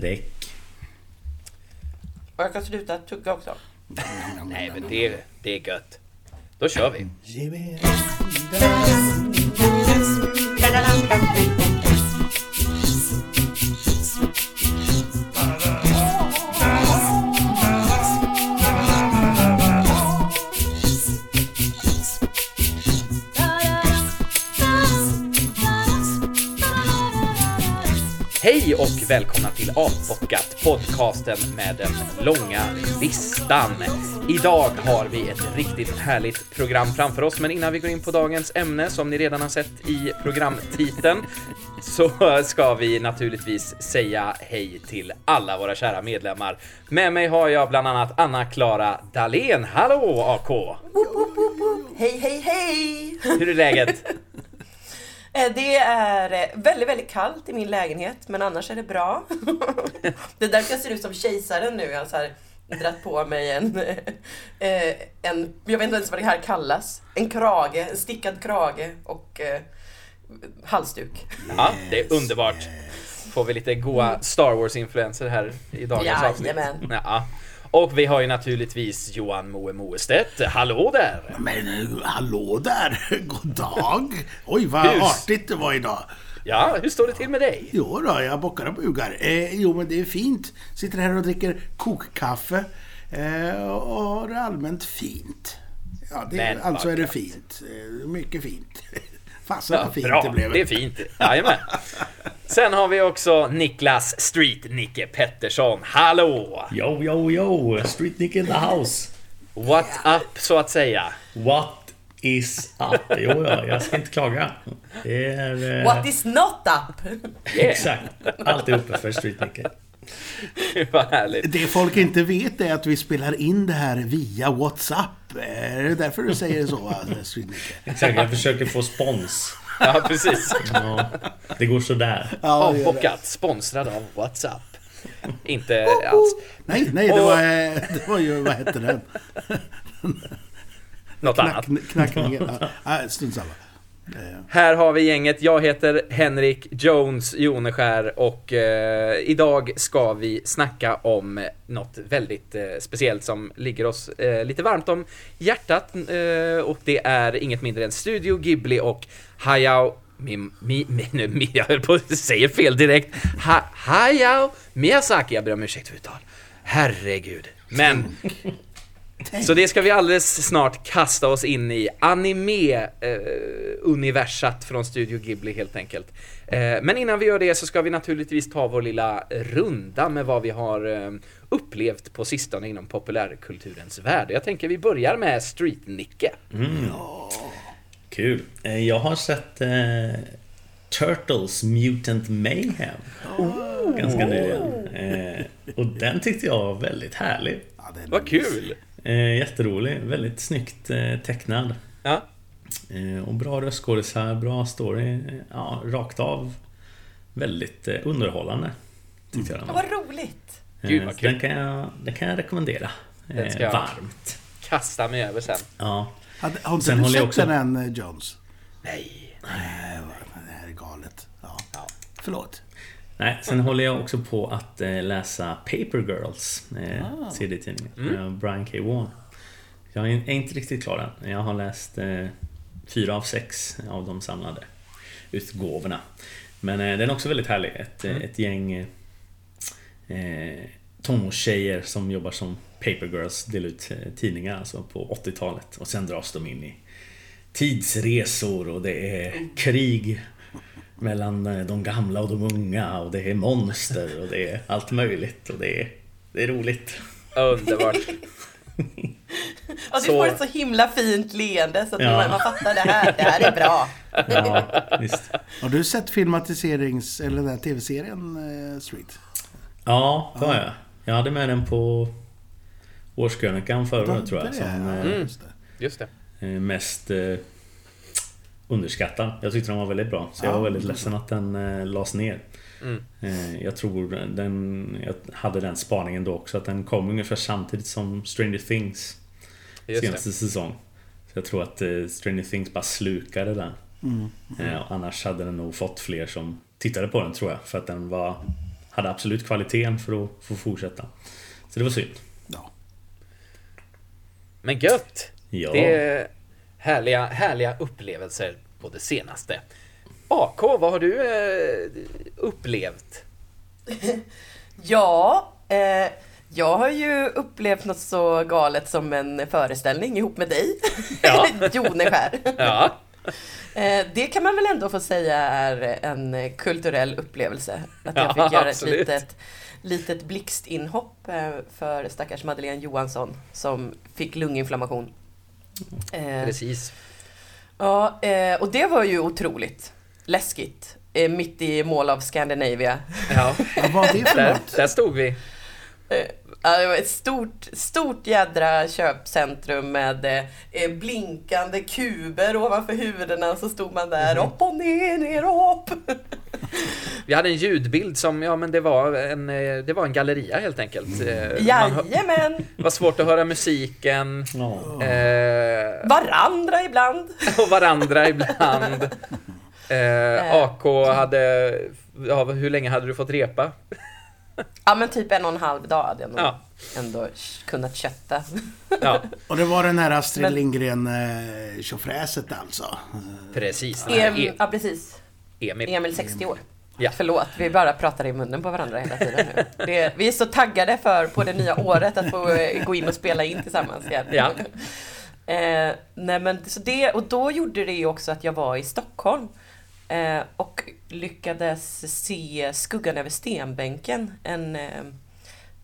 Räck. Och jag kan sluta tugga också. Nej, men det, det är gött. Då kör vi. Och välkomna till Avbockat, podcasten med den långa listan. Idag har vi ett riktigt härligt program framför oss, men innan vi går in på dagens ämne, som ni redan har sett i programtiteln, så ska vi naturligtvis säga hej till alla våra kära medlemmar. Med mig har jag bland annat Anna-Klara Dahlén. Hallå AK! Woop, woop, woop, woop. Hej, hej, hej! Hur är läget? Eh, Det är eh, väldigt, väldigt kallt i min lägenhet, men annars är det bra. Det är därför jag ser ut som kejsaren nu. Jag har så här dratt på mig en, eh, en, jag vet inte ens vad det här kallas, en krage, en stickad krage och halsduk. Ja, det är underbart. Får vi lite goa Star Wars-influenser här i dagens avsnitt. Jajamän. Ja. Och vi har ju naturligtvis Johan Moe Moestedt. Hallå där! Men hallå där! God dag! Oj, vad Hus. artigt det var idag. Ja, hur står det till med dig? Jo då, jag bockar och bugar. Eh, jo, men det är fint. Sitter här och dricker kokkaffe. Eh, och har det allmänt fint. Ja, det, Men alltså är det fint. Eh, mycket fint. Fasen vad fint bra, det blev. det är fint. Jajamän. Sen har vi också Niklas Street-Nicke Pettersson. Hallå! Yo, yo, yo! Street Nick in the house. What up, så att säga. What is up? Jo, ja, jag ska inte klaga. Det är... eh, What is not up? Exakt. Allt är uppe för Street Nick. Vad härligt. Det folk inte vet är att vi spelar in det här via WhatsApp. Är det därför du säger så? Exakt, jag försöker få spons. Ja, precis. Ja, det går sådär. Ja. Avbockat, sponsrad av WhatsApp. Inte alls. Nej, nej, det var, eh, det var ju, vad hette den? Något annat. Knack, knackningen. Ja, strunt samma. Här har vi gänget. Jag heter Henrik Jones Joneskär och eh, idag ska vi snacka om något väldigt eh, speciellt som ligger oss eh, lite varmt om hjärtat eh, och det är inget mindre än Studio Ghibli och Hayao mi, mi, mi, nu, mi, jag höll på att säga fel direkt. Ha, Hayao Miyazaki, jag ber om ursäkt för uttal. Herregud. Men så det ska vi alldeles snart kasta oss in i. Anime-universat från Studio Ghibli helt enkelt. Eh, men innan vi gör det så ska vi naturligtvis ta vår lilla runda med vad vi har eh, upplevt på sistone inom populärkulturens värld. Jag tänker vi börjar med Street-Nicke. Kul. Eh, Jag har sett eh, Turtles Mutant Mayhem. Ganska nyligen. Eh, och den tyckte jag var väldigt härlig. ja, Vad kul! Eh, jätterolig. Väldigt snyggt eh, tecknad. Ja, Eh, och bra röstskådisar, bra story. Eh, Ja, rakt av väldigt eh, underhållande. Tyckte jag den var. vad roligt! Gud, vad kul. Den kan jag, den kan jag rekommendera. Den ska jag- Varmt. kasta mig över sen. Ja. Hade- Har inte Sen du sett också- den än, Jones? Nej. Nej, det här är galet. Ja. Ja. Förlåt. Nej, sen håller jag också på att eh, läsa Paper Girls, eh, Ah. CD-tidningen. Mm. med Brian K. Vaughan. Jag är inte riktigt klar än. Jag har läst eh, fyra av sex av de samlade utgåvorna. Men eh, den är också väldigt härlig. Ett, Mm. eh, ett gäng eh, eh, tonårstjejer som jobbar som Paper Girls, delar ut eh, tidningar alltså på 80-talet. Och sen dras de in i tidsresor och det är krig mellan eh, de gamla och de unga och det är monster och det är allt möjligt och det är, det är roligt. Underbart. Ja, du Så- får ett så himla fint leende så att Ja. man, man fattar det här. Det här är bra. Ja, visst. Har du sett filmatiserings... Eller den här tv-serien eh, Street? Ja, det har jag. Jag hade med den på årskrönikan förra året tror jag. Som är- eh, just det. Just det. eh, mest eh, underskattad. Jag tyckte den var väldigt bra. Så jag var väldigt ledsen att den eh, lades ner. Mm. Eh, jag tror den... Jag hade den spaningen då också. Att den kom ungefär samtidigt som Stranger Things. Just senaste det. säsong. Så jag tror att eh, Stranger Things bara slukade den. Mm. Eh, och annars hade den nog fått fler som tittade på den tror jag. För att den var hade absolut kvaliteten för att få fortsätta. Så det var synd. Ja. Men gött! Ja. Det härliga, härliga upplevelser på det senaste. AK, vad har du eh, upplevt? Ja, eh, jag har ju upplevt något så galet som en föreställning ihop med dig, Ja. Joneskär. Ja, Eh, det kan man väl ändå få säga är en kulturell upplevelse. Att jag Ja, fick göra absolut. ett litet, litet blixtinhopp eh, för stackars Madeleine Johansson som fick lunginflammation. Eh, precis. Ja, eh, och det var ju otroligt läskigt. Eh, mitt i Mall of Scandinavia. Ja, Vad var det för där, något? där stod vi. Eh, ja, det var ett stort, stort jädra köpcentrum med eh, blinkande kuber ovanför huvudena. Så stod man där, Mhm. upp och ner, ner och upp. Vi hade en ljudbild som, ja men det var en, eh, det var en galleria helt enkelt. Eh, Jajamän! Det var svårt att höra musiken. Ja. Eh, Varandra ibland. och varandra ibland. Eh, AK hade... Ja, hur länge hade du fått repa? Ja men typ en och en halv dag hade jag nog Ja. ändå kunnat kötta. Ja, Och det var den här Astrid Men- Lindgren eh, tjofräset alltså. precis. Em, är ja precis. Emil. Emil 60 år. Ja. Förlåt, vi bara pratar i munnen på varandra hela tiden nu. Det, vi är så taggade för på det nya året att få eh, gå in och spela in tillsammans igen. Ja. Eh, nej men, så det, och då gjorde det ju också att jag var i Stockholm Eh, och lyckades se Skuggan över stenbänken, en eh,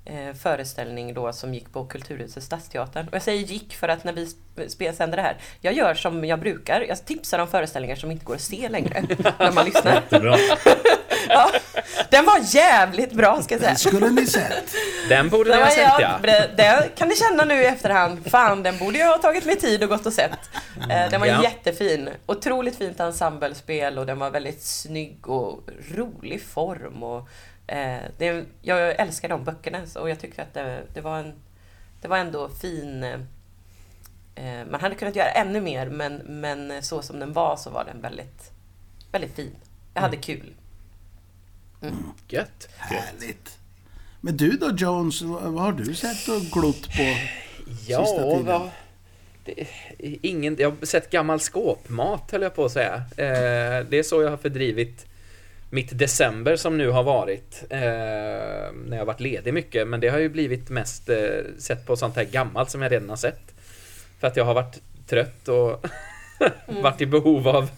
eh, föreställning då som gick på Kulturhuset Stadsteatern. Och jag säger gick för att när vi spelsänder det här, jag gör som jag brukar, jag tipsar om föreställningar som inte går att se längre när man lyssnar. Ja, den var jävligt bra ska jag säga. Det skulle ni sett. Den borde ni Den ha sett ja. det, det kan ni känna nu i efterhand. Fan, den borde jag ha tagit mig tid och gått och sett. Eh, den var Ja. jättefin. Otroligt fint ensemblespel och den var väldigt snygg och rolig form. Och, det, jag älskar de böckerna och jag tycker att det, det var en Det var ändå fin eh, Man hade kunnat göra ännu mer men, men så som den var så var den väldigt Väldigt fin. Jag hade kul. Gött. Härligt. Men du då Jones, vad vad har du sett och glott på? Ja, Sista tiden. vad... Det, ingen, jag har sett gammal skåpmat höll jag på att säga. Eh, det är så jag har fördrivit mitt december som nu har varit. Eh, när jag har varit ledig mycket. Men det har ju blivit mest eh, sett på sånt här gammalt som jag redan har sett. För att jag har varit trött och varit i behov av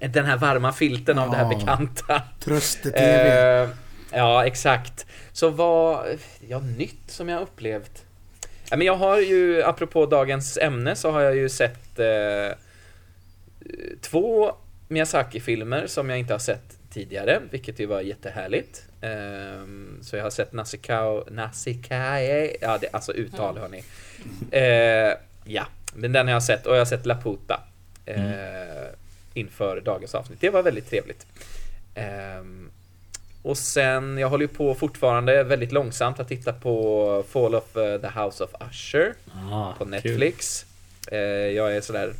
den här varma filten av det här Ja. bekanta. Tröste-TV. Eh, ja, exakt. Så vad, ja, nytt som jag upplevt. Ja, men jag har ju, apropå dagens ämne, så har jag ju sett eh, två Miyazaki-filmer som jag inte har sett tidigare, vilket ju var jättehärligt. Ehm, så jag har sett Nasikao, Nasikae, ja det, alltså uttal hörni. Eh, ja, men den har jag sett och jag har sett Laputa. Eh, inför dagens avsnitt. Det var väldigt trevligt. Ehm, och sen, jag håller ju på fortfarande väldigt långsamt att titta på Fall of eh, the House of Usher Ah, på. Netflix. Eh, jag är sådär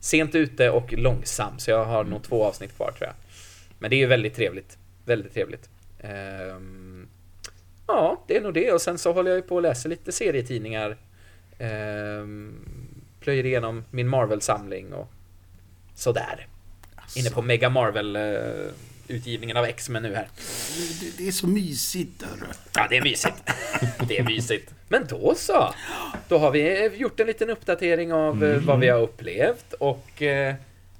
sent ute och långsam, så jag har Mm. nog två avsnitt kvar tror jag. Men det är ju väldigt trevligt. Väldigt trevligt. Ehm, ja, det är nog det. Och sen så håller jag ju på att läsa lite serietidningar. Um, plöjer igenom min Marvel-samling och sådär. Inne på Mega Marvel eh, utgivningen av X-Men nu här. Det, det är så mysigt. Hörru. Ja, det är mysigt. Det är mysigt. Men då så. Då har vi gjort en liten uppdatering av eh, vad vi har upplevt och eh,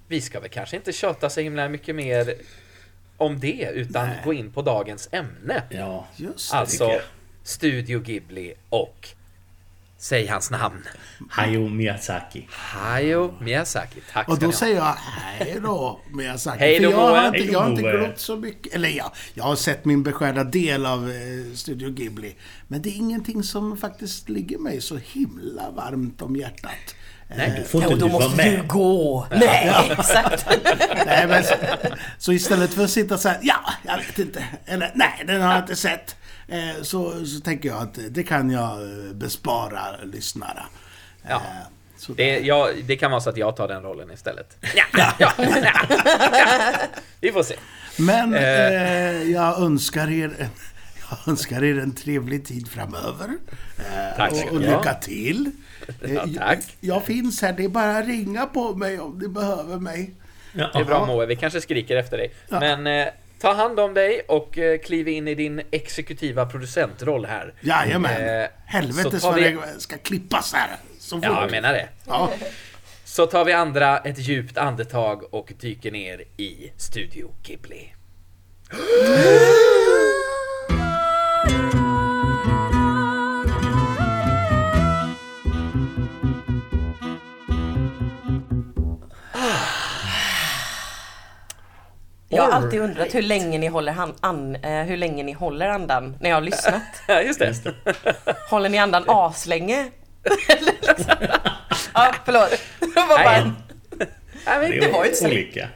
vi ska väl kanske inte tjata så himla mycket mer om det utan Nej. gå in på dagens ämne. Ja. Just det. Alltså jag. Studio Ghibli och Säg hans namn. Hayao Miyazaki. Hayao Miyazaki. Tack Och då säger jag hej då Miyazaki. Hej För då, jag har inte, jag har inte glott så mycket. Eller ja, jag har sett min beskärda del av eh, Studio Ghibli. Men det är ingenting som faktiskt ligger mig så himla varmt om hjärtat. Nej, Du får Ja, inte och då du vara måste du med. gå. Nej, exakt. Nej, men, så, så istället för att sitta så här, ja, jag vet inte. Eller nej, den har jag inte sett. Eh, så, så tänker jag att det kan jag eh, bespara lyssnarna. Ja. Eh. Det, ja, det kan vara så att jag tar den rollen istället. Ja, ja, ja, ja. Vi får se. Men Eh. eh, jag önskar er jag önskar er en trevlig tid framöver. Eh, Tack och, och lycka till. Eh, Ja, tack. Jag, jag finns här, det är bara att ringa på mig om ni behöver mig. Ja, Det är bra Moe, vi kanske skriker efter dig. Ja. Men eh, ta hand om dig och eh, kliv in i din exekutiva producentroll här. Jajamän. Eh, Helvete så tar vad vi- det ska klippas här. Så fort. Ja, jag menar det. Ja. Så tar vi andra ett djupt andetag och dyker ner i Studio Ghibli. Alltid undrat hur länge ni håller, han, an, eh, hur länge ni håller andan när jag har lyssnat. Ja, just det. Håller ni andan aslänge? Ja, förlåt. Det var, bara Nej. Det var ju inte- olika.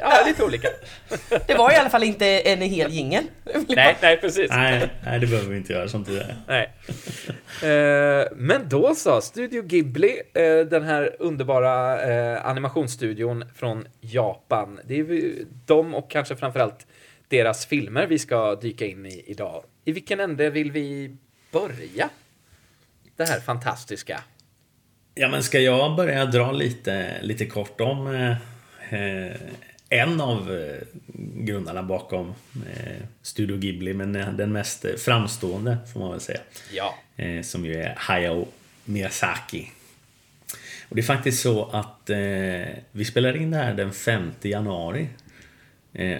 Ja, lite olika. det var i alla fall inte en hel jingel. Nej, nej, precis. Nej, nej, det behöver vi inte göra som tidigare. Nej. Eh, men då så, Studio Ghibli, eh, den här underbara eh, animationsstudion från Japan. Det är ju de och kanske framförallt deras filmer vi ska dyka in i idag. I vilken ände vill vi börja? Det här fantastiska. Ja, men ska jag börja dra lite, lite kort om eh, en av eh, grundarna bakom eh, Studio Ghibli, men eh, den mest framstående får man väl säga. Ja. Som ju är Hayao Miyazaki. Och det är faktiskt så att vi spelar in det här den 5 januari.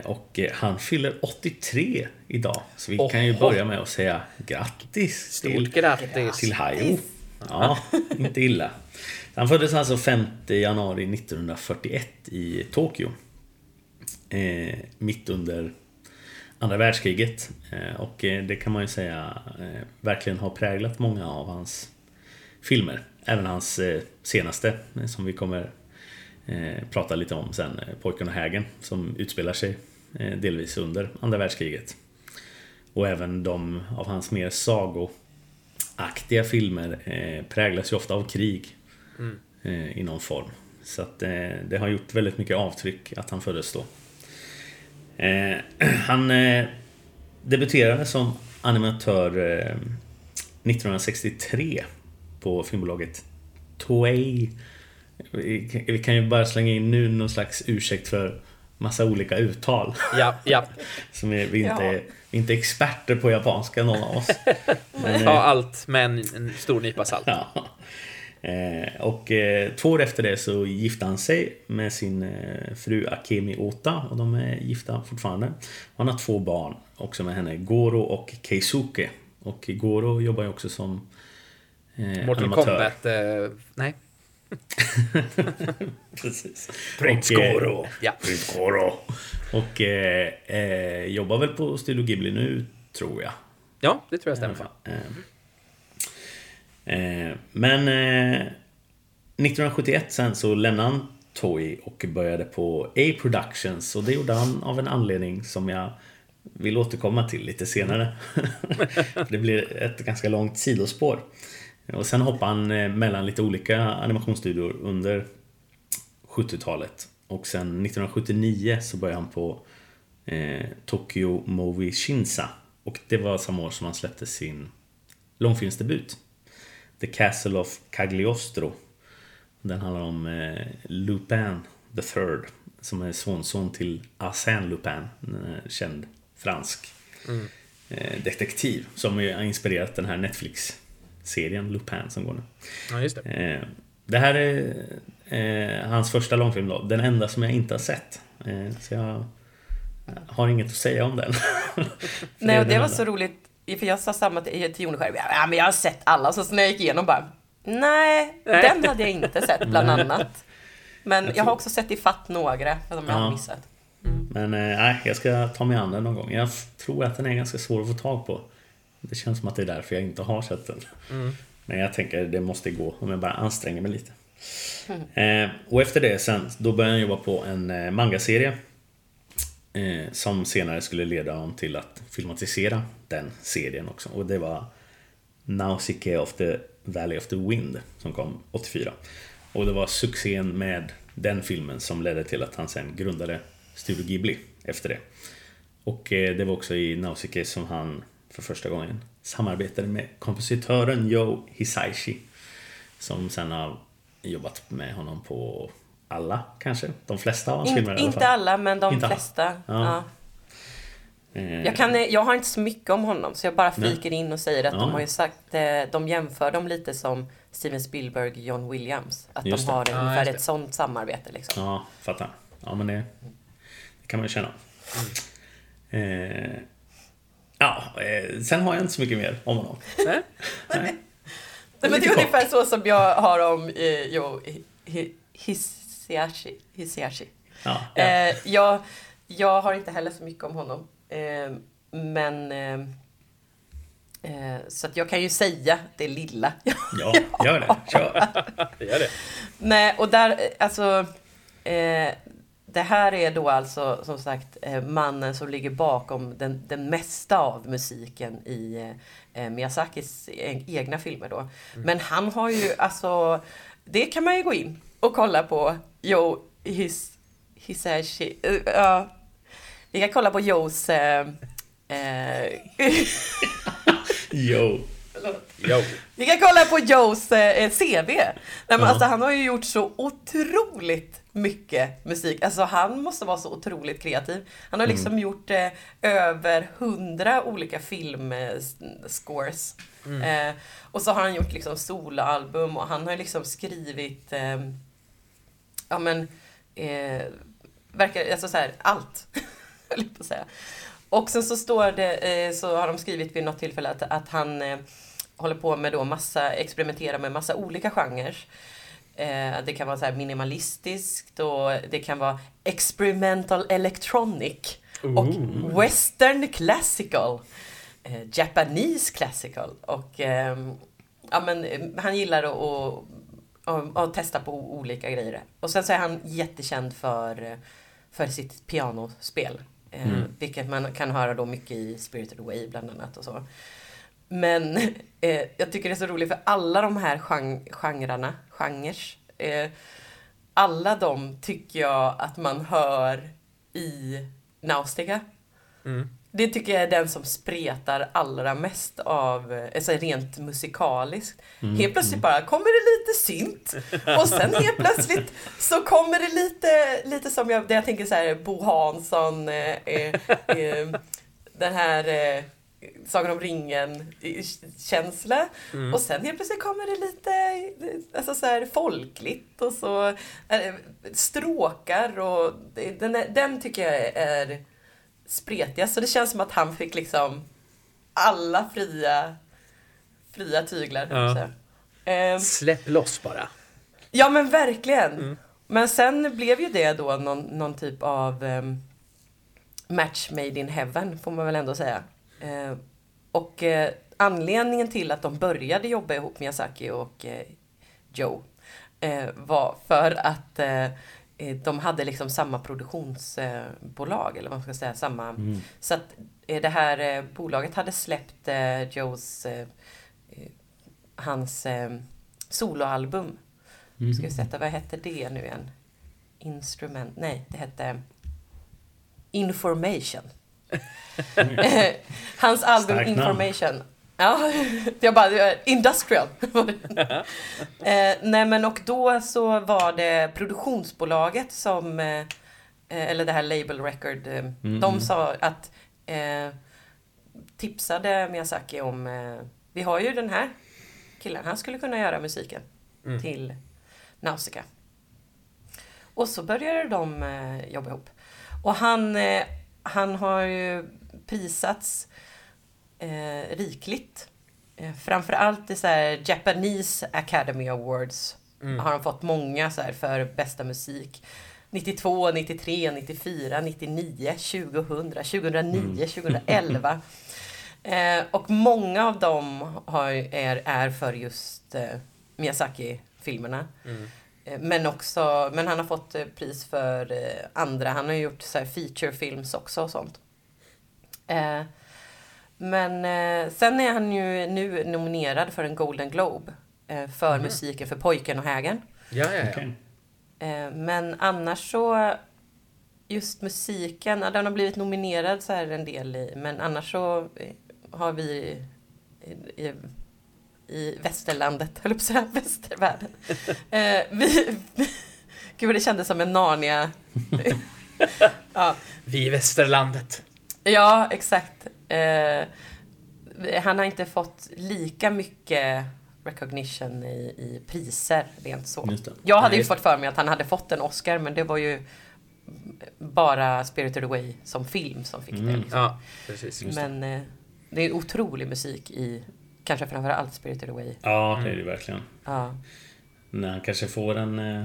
Och han fyller 83 idag. Så vi kan ju Oho. börja med att säga grattis Stort till grattis. till Hayo. Ja, inte illa. Han föddes alltså 5 januari 1941 i Tokyo. Eh, mitt under andra världskriget. Eh, och eh, det kan man ju säga eh, verkligen har präglat många av hans filmer. Även hans eh, senaste, eh, som vi kommer prata lite om sen, Pojken och hägen, som utspelar sig delvis under andra världskriget. Och även de av hans mer sagoaktiga filmer präglas ju ofta av krig eh, i någon form. Så att det har gjort väldigt mycket avtryck att han föddes då. Eh, han eh, debuterade som animatör eh, 1963 på filmbolaget Toei. Vi vi kan ju bara slänga in nu någon slags ursäkt för massa olika uttal. Ja, ja. Som är, vi, inte, Ja. inte experter på japanska någon av oss. Men, eh, Ta allt med en, en stor nypa salt. Ja. Eh, och eh, två år efter det så gifte han sig med sin eh, fru Akemi Ota och de är gifta fortfarande. Han har två barn också med henne, Goro och Keisuke. Och Goro jobbar ju också som eh, Mortal animatör. Kombat. Nej. Precis. Eh, Goro. Ja. Prins Goro. Och jobbar väl på Studio Ghibli nu, tror jag. ja, det tror jag stämmer. Eh, men eh, 1971 sen så lämnade han Toy och började på A Productions och det gjorde han av en anledning som jag vill återkomma till lite senare. det blir ett ganska långt sidospår. Och sen hoppade han eh, mellan lite olika animationsstudior under 70-talet. Och sen 1979 så började han på eh, Tokyo Movie Shinsa. Och det var samma år som han släppte sin långfilmsdebut. The Castle of Cagliostro. Den handlar om eh, Lupin the Third. Som är sonson till Arsène Lupin. En eh, känd fransk eh, detektiv. Som har inspirerat den här Netflix-serien Lupin som går nu. Ja, just det. Eh, det här är eh, hans första långfilm då. Den enda som jag inte har sett. Eh, så jag har inget att säga om den. Nej, och det var så roligt. För jag sa samma till, till själv. Ja, men jag har sett alla. Så när jag gick igenom bara. Nej, Nej. den hade jag inte sett bland annat. Men jag, tror- har också sett ifatt några som jag Ja. har missat. Men eh, nej, jag ska ta mig an den någon gång. Jag tror att den är ganska svår att få tag på. Det känns som att det är därför jag inte har sett den. Men jag tänker det måste gå om jag bara anstränger mig lite. Eh, och efter det sen, då började jag jobba på en eh, mangaserie. Eh, som senare skulle leda honom till att filmatisera den serien också. Och det var Nausicaa of the Valley of the Wind som kom 84. Och det var succén med den filmen som ledde till att han sen grundade Studio Ghibli efter det. Och eh, det var också i Nausicaa som han för första gången samarbetade med kompositören Joe Hisaishi. Som sen har jobbat med honom på alla kanske, de flesta av hans filmer i alla inte fall. alla, men de Inte flesta. Ja. Ja. Eh, Jag, kan, jag har inte så mycket om honom, så jag bara fliker in och säger att Ja. de har ju sagt, eh, de jämför dem lite som Steven Spielberg och John Williams. Att Just de det. har Ja, ungefär det. ett sånt samarbete liksom. Ja, fattar. Ja, men det, det kan man ju känna. Eh, ja, eh, sen har jag inte så mycket mer om honom. Nej? Nej. Nej, men det är kort. ungefär så som jag har om eh, Joe Hi- Hi- Hisaishi. Hisaishi. Ja, Eh, jag, jag har inte heller så mycket om honom. Eh, men... Eh, eh, så att jag kan ju säga det lilla. ja, gör det. Kör. Gör det. Nej, och där, eh, alltså... Eh, det här är då alltså som sagt eh, mannen som ligger bakom den, den mesta av musiken i eh, Miyazakis e- egna filmer då. Men han har ju alltså, det kan man ju gå in och kolla på Joe His, Hisaishi. eh, Ja, vi kan kolla på Joes eh, eh, Jo. Jo. Vi kan kolla på Joes eh, CV. Nej, men Ja. alltså, han har ju gjort så otroligt mycket musik. Alltså han måste vara så otroligt kreativ. Han har liksom gjort eh, över hundra olika filmscores. Eh, och så har han gjort liksom soloalbum och han har liksom skrivit eh, ja men eh, verkar, alltså så här, allt. höll jag på att säga. Och sen så står det, eh, så har de skrivit vid något tillfälle att, att han eh, håller på med då massa, experimentera med massa olika genrer. Eh, det kan vara så minimalistiskt och det kan vara experimental electronic och western classical. Japanese classical och ehm, ja, men, han gillar att, att, att testa på olika grejer. Och sen så är han jättekänd för, för sitt pianospel. Eh, Vilket man kan höra då mycket i Spirited Away bland annat och så. Men eh, jag tycker det är så roligt för alla de här gen- genrerna, genres, eh, alla de tycker jag att man hör i Naustica. Mm. Det tycker jag är den som spretar allra mest av, eh, alltså rent musikaliskt. Helt plötsligt bara kommer det lite synt och sen helt plötsligt så kommer det lite, lite som jag, det jag tänker så här Bo Hansson, eh, eh, eh, den här eh, Sagan om ringen-känsla. Och sen helt plötsligt kommer det lite eh, alltså så här, folkligt och så eh, stråkar och den, den tycker jag är spretigast. Så det känns som att han fick liksom alla fria, fria tyglar. Ja. Ehm, Släpp loss bara. Ja men verkligen. Mm. Men sen blev ju det då någon, någon typ av um, match made in heaven får man väl ändå säga. Eh, och eh, anledningen till att de började jobba ihop Miyazaki och eh, Joe eh, var för att eh, eh, de hade liksom samma produktionsbolag eller vad man ska säga, samma. Så att eh, det här eh, bolaget hade släppt eh, Joes eh, eh, hans eh, soloalbum. Ska vi sätta, vad hette det nu igen? Instrument, nej, det hette Information. Eh, Hans album Starkt namn. Information. Ja, jag bara, Industrial. eh, nej men och då så var det produktionsbolaget som, eh, eller det här Label Record, eh, de sa att eh, tipsade Miyazaki om, eh, vi har ju den här killen, han skulle kunna göra musiken till Nausicaa. Och så började de eh, jobba ihop. Och han, eh, han har ju prisats eh, rikligt. Eh, framförallt i så här Japanese Academy Awards har han fått många så här för bästa musik. 92, 93, 94, 99, 2000, 2009, 2011. Eh, och många av dem har, är, är för just eh, Miyazaki-filmerna. Eh, Men också, men han har fått eh, pris för eh, andra. Han har gjort så här feature films också och sånt. Men eh, sen är han ju nu nominerad för en Golden Globe eh, för musiken för Pojken och hägen. Ja, ja, ja. Okej. Eh, Men annars så, just musiken, ja, den har blivit nominerad så här en del i, men annars så eh, har vi i, i, i västerlandet, höll på att säga, västervärlden. Eh, vi, gud det kändes som en Narnia. ja. Vi i västerlandet. Ja, exakt. Eh, han har inte fått lika mycket recognition i, i priser, rent så. Det. Jag hade Nej, ju fått för mig att han hade fått en Oscar, men det var ju bara Spirited Away som film som fick det. Mm. Liksom. Ja, precis. Men eh, det är otrolig musik i, kanske framförallt Spirited Away. Ja, det är det verkligen. Ja. När han kanske får en eh,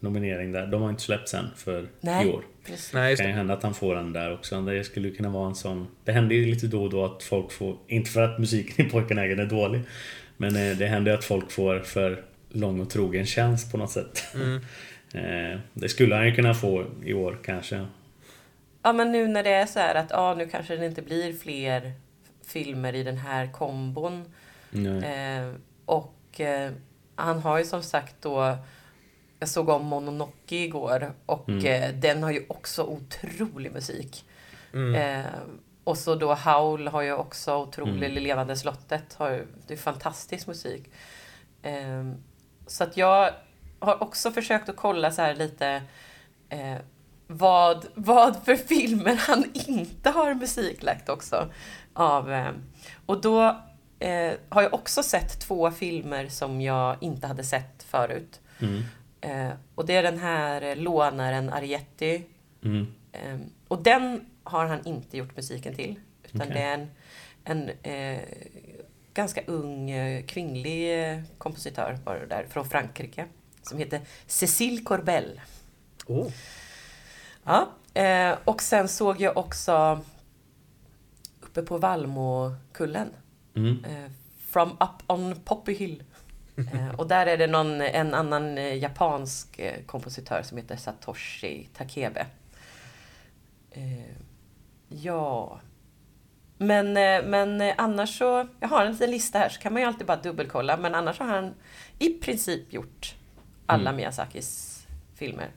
nominering där. De har inte släppts än för Nej. i år. Precis. Nej, Det kan ju hända att han får den där också. Det skulle kunna vara en sån... Det händer ju lite då och då att folk får... Inte för att musiken i Pojken äger är dålig. Men eh, det händer ju att folk får för lång och trogen tjänst på något sätt. Mm. Eh, Det skulle han ju kunna få i år kanske. Ja, men nu när det är så här att ja, nu kanske det inte blir fler filmer i den här kombon. Nej. Eh, och eh, han har ju som sagt då jag såg om Mononoke igår och Mm. eh, den har ju också otrolig musik. Mm. Eh, och så då Howl har ju också otrolig, Mm. Levande slottet har ju, det är fantastisk musik. Eh, så att jag har också försökt att kolla så här lite eh, vad, vad för filmer han inte har musiklagt också. Av, eh, och då eh, har jag också sett två filmer som jag inte hade sett förut. Mm. Eh, och det är den här eh, lånaren Arietti. Mm. Eh, och den har han inte gjort musiken till. Utan Okej. det är en, en eh, ganska ung eh, kvinnlig eh, kompositör var det där, från Frankrike. Som heter Cécile Corbel. Oh. Ja, och sen såg jag också uppe på Valmokullen. Mm. From Up on Poppy Hill. Eh, och där är det någon, en annan eh, japansk eh, kompositör som heter Satoshi Takebe. Ja. Men, men annars så, jag har en liten lista här så kan man ju alltid bara dubbelkolla. Men annars har han i princip gjort alla Mm. Miyazakis filmer.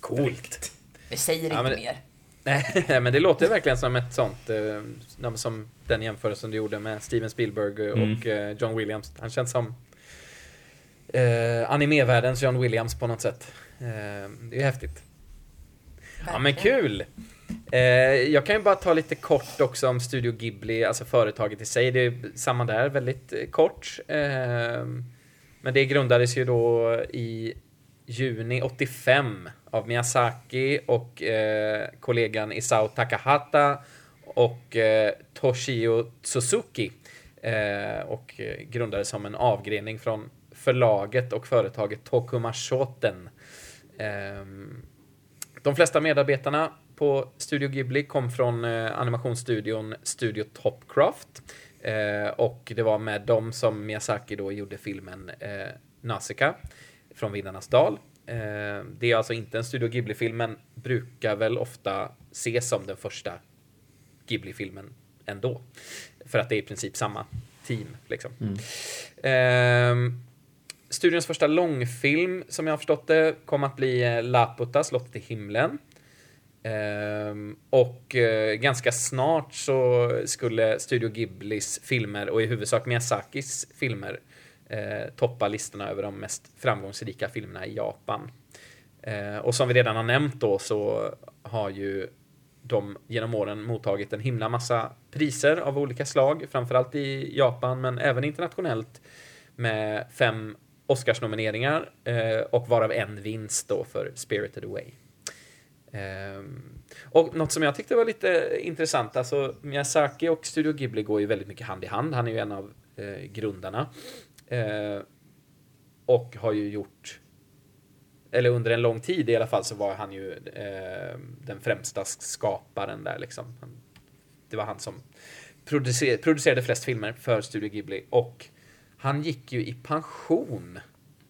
Coolt. Vi säger Ja, inte men- mer. Nej, men det låter verkligen som ett sånt, som den jämförelsen du gjorde med Steven Spielberg och eh, John Williams. Han känns som eh, animevärldens John Williams på något sätt. Eh, det är häftigt. Ja men kul! Eh, jag kan ju bara ta lite kort också om Studio Ghibli, alltså företaget i sig. Det är samma där, väldigt eh, kort. Eh, men det grundades ju då i juni 85 av Miyazaki och eh, kollegan Isao Takahata och eh, Toshio Suzuki. Eh, och eh, grundades som en avgrening från förlaget och företaget Tokuma Shoten. Eh, de flesta medarbetarna på Studio Ghibli kom från eh, animationsstudion Studio Topcraft. Eh, och det var med dem som Miyazaki då gjorde filmen eh, Nausicaa från Vindarnas dal. Eh, det är alltså inte en Studio Ghibli-film, men brukar väl ofta ses som den första Ghibli-filmen ändå. För att det är i princip samma team. Liksom. Ehm, studions första långfilm, som jag har förstått det, kom att bli eh, Laputa, Slottet i himlen. Ehm, och eh, ganska snart så skulle Studio Ghiblis filmer, och i huvudsak Miyazakis filmer, eh, toppa listorna över de mest framgångsrika filmerna i Japan. Eh, och som vi redan har nämnt då så har ju de genom åren mottagit en himla massa priser av olika slag, framförallt i Japan men även internationellt med fem Oscarsnomineringar eh, och varav en vinst då för Spirited Away. Eh, och något som jag tyckte var lite intressant, alltså Miyazaki och Studio Ghibli går ju väldigt mycket hand i hand. Han är ju en av eh, grundarna. Eh, och har ju gjort eller under en lång tid i alla fall så var han ju eh, den främsta skaparen där liksom. Han, det var han som producer, producerade flest filmer för Studio Ghibli och han gick ju i pension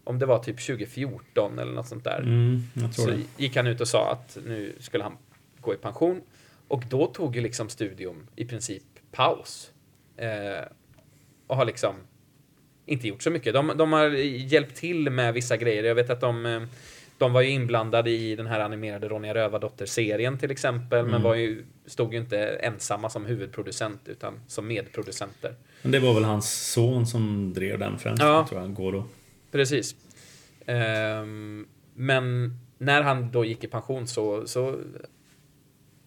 om det var typ 2014 eller något sånt där. Mm, Så det. gick han ut och sa att nu skulle han gå i pension. Och då tog ju liksom studion i princip paus. Eh, och har liksom inte gjort så mycket. De, de har hjälpt till med vissa grejer. Jag vet att de, eh, de var ju inblandade i den här animerade Ronja Rövardotter-serien till exempel, men var ju, stod ju inte ensamma som huvudproducent utan som medproducenter. Men det var väl hans son som drev den främst, Ja. tror jag, Goro. Precis. Ehm, men när han då gick i pension så, så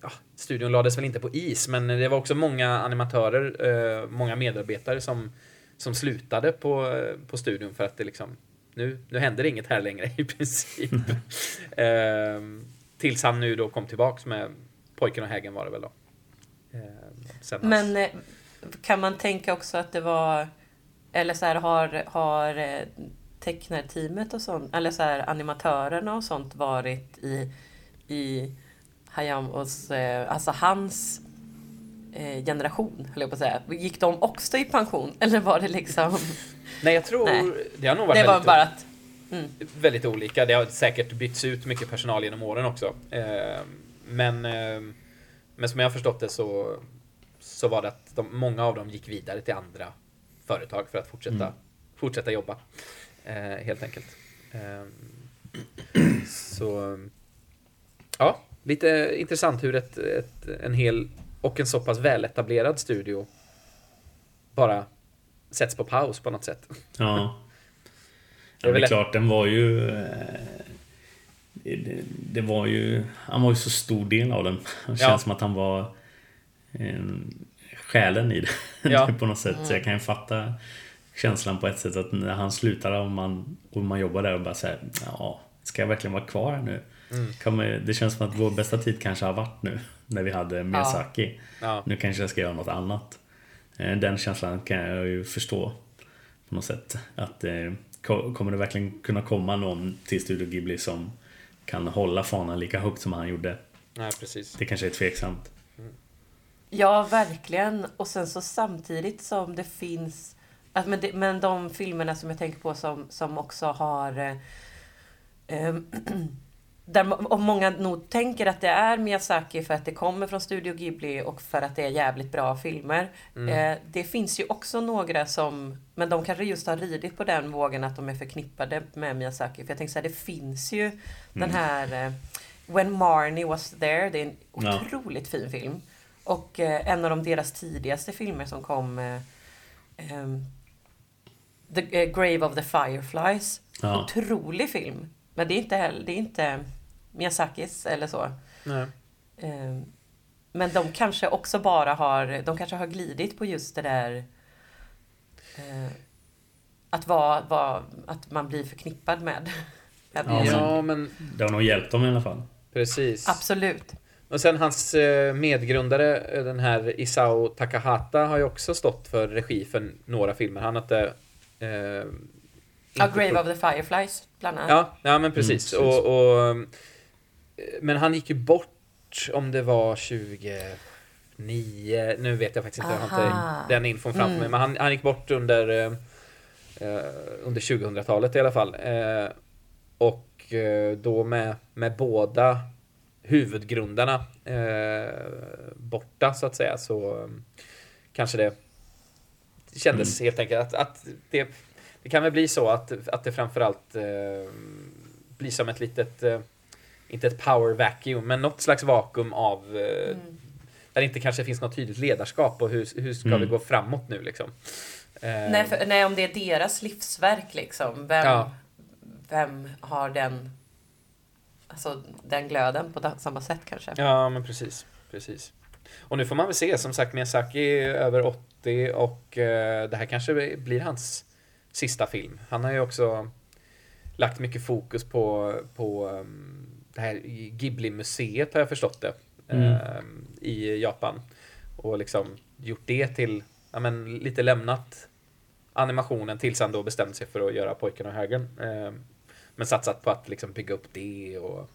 ja, studion lades väl inte på is, men det var också många animatörer, eh, många medarbetare som, som slutade på, eh, på studion för att det liksom nu, nu händer inget här längre i princip. Ehm, tills han nu då kom tillbaks med Pojken och hägen var det väl då. Ehm, sen hans- Men eh, kan man tänka också att det var... Eller så här, har, har eh, tecknarteamet och sånt, eller så här, animatörerna och sånt varit i, i Hayamos, eh, alltså hans generation, höll jag på att säga. Gick de också i pension? Eller var det liksom... Nej, jag tror Nej. det har nog varit Det var väldigt bara att... väldigt olika. Det har säkert bytts ut mycket personal genom åren också. Eh, men, eh, men som jag har förstått det så, så var det att de, många av dem gick vidare till andra företag för att fortsätta, fortsätta jobba. Eh, helt enkelt. Eh, så ja, lite intressant hur ett, ett, en hel och en så pass väletablerad studio bara sätts på paus på något sätt. Ja. Det är väl det är klart, den var ju... eh, Det, det var ju... Han var ju så stor del av den. Det känns Ja. som att han var en, själen i det. Ja. på något sätt. Så jag kan ju fatta känslan på ett sätt att när han slutar och man, och man jobbar där och bara säger ja, ska jag verkligen vara kvar här nu? Mm. Man, det känns som att vår bästa tid kanske har varit nu. När vi hade Miyazaki. Ja. Nu kanske jag ska göra något annat. Eh, Den känslan kan jag ju förstå. På något sätt. Att eh, ko- kommer det verkligen kunna komma någon till Studio Ghibli som kan hålla fanan lika högt som han gjorde? Nej, precis. Det kanske är tveksamt. Ja, verkligen. Och sen så samtidigt som det finns... Att, men, det, men de filmerna som jag tänker på som, som också har... Eh, ehm, där och många nog tänker att det är Miyazaki för att det kommer från Studio Ghibli och för att det är jävligt bra filmer. Eh, det finns ju också några som... Men de kanske just har ridit på den vågen att de är förknippade med Miyazaki. För jag tänker så här, det finns ju den här... Eh, When Marnie was there. Det är en Ja. otroligt fin film. Och eh, en av de deras tidigaste filmer som kom eh, ehm, The eh, Grave of the Fireflies. Ja. Otrolig film. Men det är inte heller, det är inte Miyazakis eller så. Nej. Ehm, men de kanske också bara har, de kanske har glidit på just det där eh, att vara, vara, att man blir förknippad med. med Ja. Ja, men Det har nog hjälpt dem i alla fall. precis. Absolut. Och sen hans eh, medgrundare, eh, den här Isao Takahata, har ju också stått för regi för några filmer. Han hade... Eh, Ja, Grave of the Fireflies bland annat. Ja, ja men precis. precis. Och, och, eh, men han gick ju bort om det var 29... Nu vet jag faktiskt inte, jag har Aha. inte den infon framför Mm. mig. Men han, han gick bort under, eh, eh, under 2000-talet i alla fall. Eh, och eh, då med, med båda huvudgrundarna eh, borta så att säga så eh, kanske det kändes helt enkelt att, att det, det kan väl bli så att, att det framförallt eh, blir som ett litet, eh, inte ett power vacuum, men något slags vakuum av eh, Mm. där det inte kanske finns något tydligt ledarskap och hur, hur ska Mm. vi gå framåt nu liksom. Eh, Nej, för, nej, om det är deras livsverk liksom. Vem, Ja. vem har den, alltså, den glöden på samma sätt kanske? Ja, men precis. precis. Och nu får man väl se, som sagt, Miyazaki är över 80 och eh, det här kanske blir hans sista film. Han har ju också lagt mycket fokus på, på um, det här Ghibli-museet har jag förstått det. Mm. eh, I Japan. Och liksom gjort det till, ja men lite lämnat animationen tills han då bestämde sig för att göra Pojken och högen. Eh, men satsat på att liksom bygga upp det och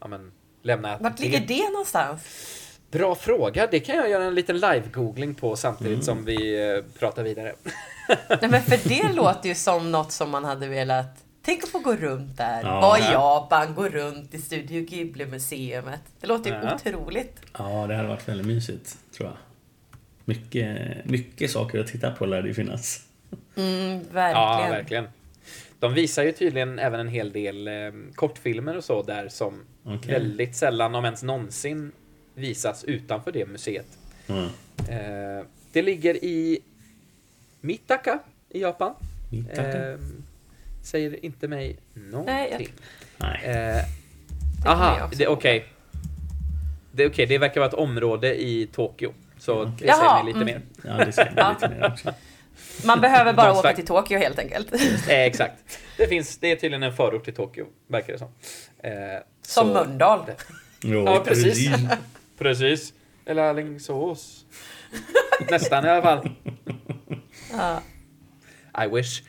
ja men lämna Vart ligger det någonstans? Bra fråga. Det kan jag göra en liten live-googling på samtidigt Mm. som vi eh, pratar vidare. Nej, men för det låter ju som något som man hade velat Tänk att få gå runt där. Ja. Vara i Japan, gå runt i Studio Ghibli-museet. Det låter ju Ja. otroligt. Ja, det hade varit väldigt mysigt, tror jag. Mycket, mycket saker att titta på lär det ju finnas. Mm, Ja, verkligen. verkligen. De visar ju tydligen även en hel del eh, kortfilmer och så där som Okej. väldigt sällan, om ens någonsin, visas utanför det museet. Mm. Eh, det ligger i Mitaka i Japan. Mitaka? Eh, säger inte mig någonting. Nej. Eh, jag aha, det, ihåg. okej. Det, okej, det verkar vara ett område i Tokyo. Så det säger mig lite mm. mer. Ja, det säger mig lite mer också. Man behöver bara åka till Tokyo helt enkelt. Eh, exakt. Det, finns, det är tydligen en förort till Tokyo, verkar det som. Eh, Som så- Mölndal. Jo, Ja, precis. Precis. Eller Alingsås. Nästan i alla fall. Ja. I wish.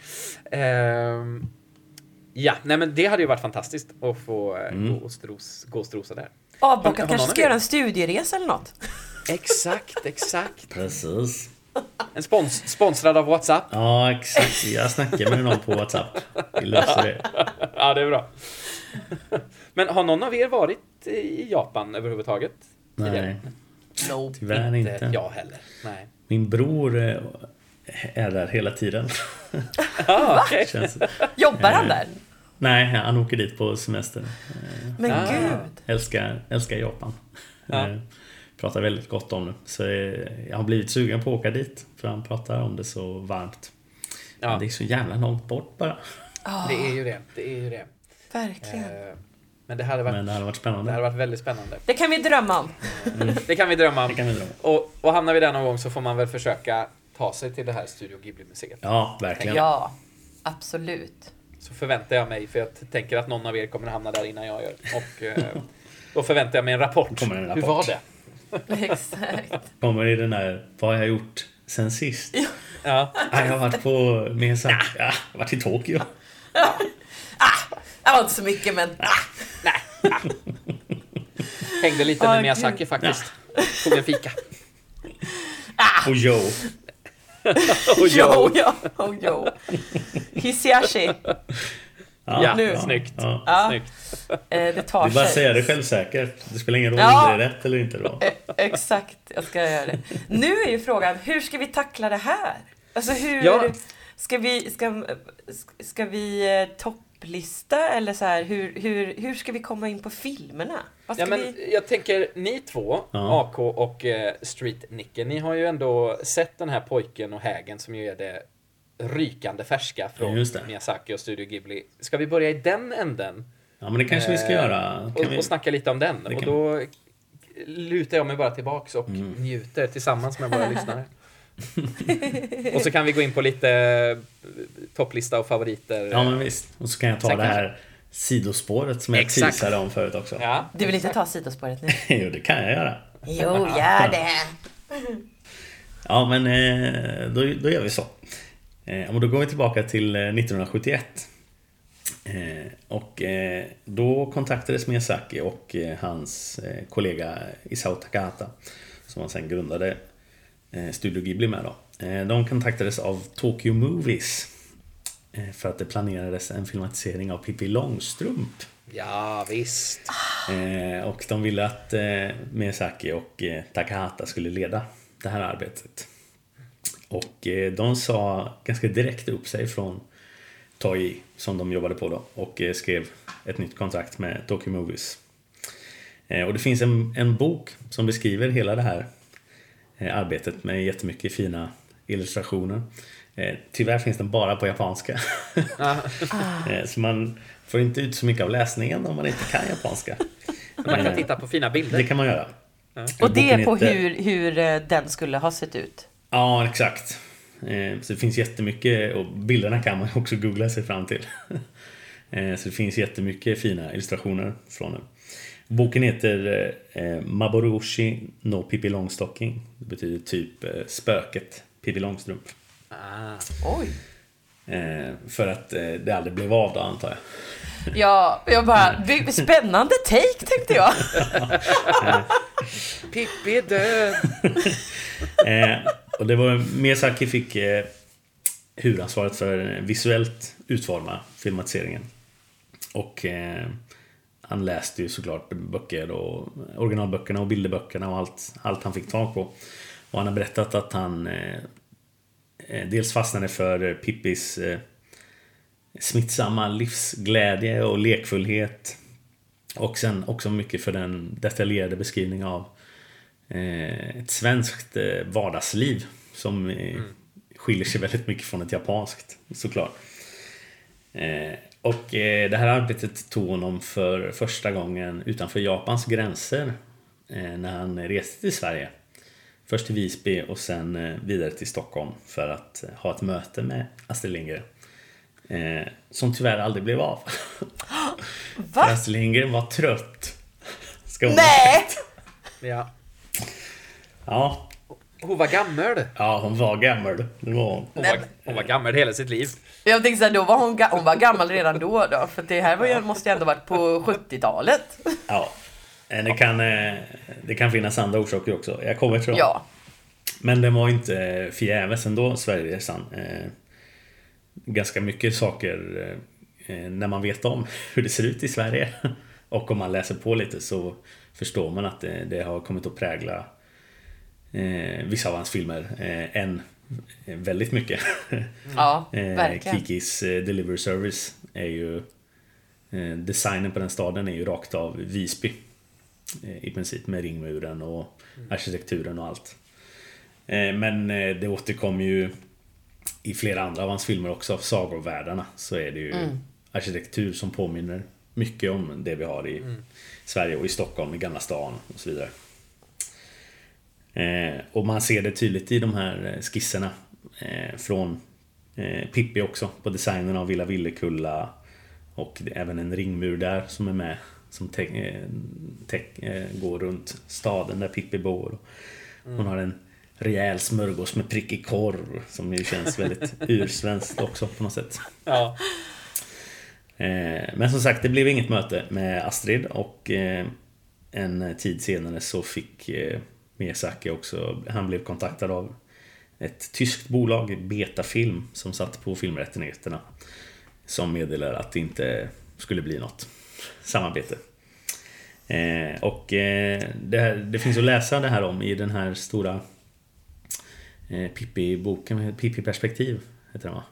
Ehm, ja, nej men det hade ju varit fantastiskt att få eh, Mm. gå, och stros, gå och strosa där. Avbockat kanske ska göra en studieresa eller något. Exakt, exakt. Precis. En spons, sponsrad av WhatsApp. Ja, exakt. Jag snackar med någon på WhatsApp. Vi löser det. Ja, det är bra. Men har någon av er varit i Japan överhuvudtaget? Nej, No. tyvärr inte. jag heller. Nej. Min bror eh, är där hela tiden. Ah. Känns... Jobbar han där? Nej, han åker dit på semester. Men Ah. gud. Älskar, älskar Japan. Ja. Eh, Pratar väldigt gott om det. Så eh, jag har blivit sugen på att åka dit. För han pratar om det så varmt. Ja. Men det är så jävla långt bort bara. Det är ju det. Det är ju det. Verkligen. Eh, Men det hade varit, Men det hade varit det spännande. hade varit väldigt spännande. Det kan vi drömma om. Det kan vi drömma Det om. kan vi dra. Och, och hamnar vi där någon gång så får man väl försöka ta sig till det här Studio Ghibli-museet. Ja, verkligen. Ja, absolut. Så förväntar jag mig, för jag tänker att någon av er kommer att hamna där innan jag gör. Och eh, då förväntar jag mig en rapport. Kommer en Hur rapport. var det? Exakt. Kommer i den där, vad har jag gjort sen sist? Ja. Ah, jag har varit på Miyazaki. Ja, jag har varit i Tokyo. Det var inte så mycket men... Hängde lite med. Miyazaki faktiskt. Tog en fika. Och Joe. Och Jo, ja, oh, jo. Hisaishi. Ja, Nu. snyggt. Ja. Ja, Snyggt. eh, det tar är bara sig. säga det självsäkert. Det spelar ingen roll Ja. om det är rätt eller inte då. Eh, Exakt, jag ska göra det. Nu är ju frågan, hur ska vi tackla det här? Alltså hur... Ja. Ska vi, ska, ska vi eh, topplista eller så här, hur, hur, hur ska vi komma in på filmerna? Vad ska Ja, men vi... jag tänker, ni två, Ja. AK och eh, Street-Nicke, ni har ju ändå sett den här pojken och hägen som ju är det rykande färska från. Miyazaki och Studio Ghibli. Ska vi börja i den änden? Ja, men det kanske vi ska Eh, göra. Och, Kan vi... och snacka lite om den. Det Och kan då lutar jag mig bara tillbaks och Mm. njuter tillsammans med våra lyssnare. och så kan vi gå in på lite eh, topplista och favoriter. Ja, men visst. Och så kan jag ta Sen det här sidospåret som jag Exakt. teasade om förut också. Ja. Du vill inte ta sidospåret nu? jo, det kan jag göra. Jo, gör det! Ja, men eh, då, då gör vi så. Eh, och då går vi tillbaka till eh, 1971. Eh, och då kontaktades Miyazaki och hans kollega Isao Takahata som han sen grundade Studio Ghibli med då. Eh, de kontaktades av Tokyo Movies eh, för att det planerades en filmatisering av Pippi Långstrump. ja, visst. Eh, och de ville att eh, Miyazaki och eh, Takahata skulle leda det här arbetet. Och eh, de sa ganska direkt upp sig från Toei som de jobbade på då och eh, skrev ett nytt kontrakt med Tokyo Movies. Eh, och det finns en, en bok som beskriver hela det här eh, arbetet med jättemycket fina illustrationer. Eh, tyvärr finns den bara på japanska. Ja. Eh, så man får inte ut så mycket av läsningen om man inte kan japanska. Man kan titta på fina bilder. Det kan man göra. Och det är på heter- hur, hur eh, den skulle ha sett ut. Ja, exakt. Eh, Så det finns jättemycket, och bilderna kan man också googla sig fram till. Eh, Så det finns jättemycket fina illustrationer från den. Boken heter eh, Maboroshi no Pippi Långstocking. Det betyder typ eh, spöket Pippi Långstrump. Ah. Oj. Eh, För att eh, det aldrig blev av då antar jag. Ja, jag bara, spännande take tänkte jag. Pippi är död. Eh, och det var Miyazaki fick eh, huvudansvaret för visuellt utforma filmatiseringen. Och eh, han läste ju såklart böcker och originalböckerna och bilderböckerna och allt, allt han fick tag på. Och han har berättat att han eh, eh, dels fastnade för Pippis eh, smittsamma livsglädje och lekfullhet. Och sen också mycket för den detaljerade beskrivning av eh, ett svenskt eh, vardagsliv som eh, skiljer sig väldigt mycket från ett japanskt såklart. Och eh, det här arbetet tog honom för första gången utanför Japans gränser eh, när han reste till Sverige. Först till Visby och sen eh, vidare till Stockholm för att ha ett möte med Astrid Lindgren. Som tyvärr aldrig blev av. För Va? Astrid Lindgren var trött. Ska hon Nej! Ja. Ja, Hon var gammal. ja, hon var gammal. Det var hon. Hon var, hon var gammal hela sitt liv. Jag tänkte såhär, då var hon, hon var gammal redan då då. För det här var ju, måste ju ändå varit på 70-talet. Ja. Eh, Det kan, eh, det kan finnas andra orsaker också. Jag kommer till dem. Ja. Men den var inte förgäves ändå, Sverigeresan. Eh, ganska mycket saker eh, när man vet om hur det ser ut i Sverige. Och om man läser på lite så förstår man att det, det har kommit att prägla eh, vissa av hans filmer eh, än väldigt mycket. Ja, Eh, verkligen. Kikis eh, Delivery Service är ju eh, Designen på den staden är ju rakt av Visby I princip med ringmuren och arkitekturen och allt. Men det återkommer ju I flera andra av hans filmer också Sagovärldarna så är det ju arkitektur som påminner mycket om det vi har i Sverige och i Stockholm, i Gamla stan och så vidare och man ser det tydligt i de här eh, skisserna eh, från eh, Pippi också på designen av Villa Villekulla och även en ringmur där som är med som te- eh, te- eh, går runt staden där Pippi bor. Hon har en rejäl smörgås med prickig korv som ju känns väldigt ursvenskt också på något sätt. Ja. Eh, Men som sagt, det blev inget möte med Astrid och eh, en tid senare så fick eh, Miyazaki också, han blev kontaktad av ett tyskt bolag, Betafilm, som satt på filmrättigheterna. Som meddelade att det inte skulle bli något samarbete. Eh, och eh, det, här, det finns att läsa det här om i den här stora eh, Pippi-boken, Pippi-perspektiv heter den va?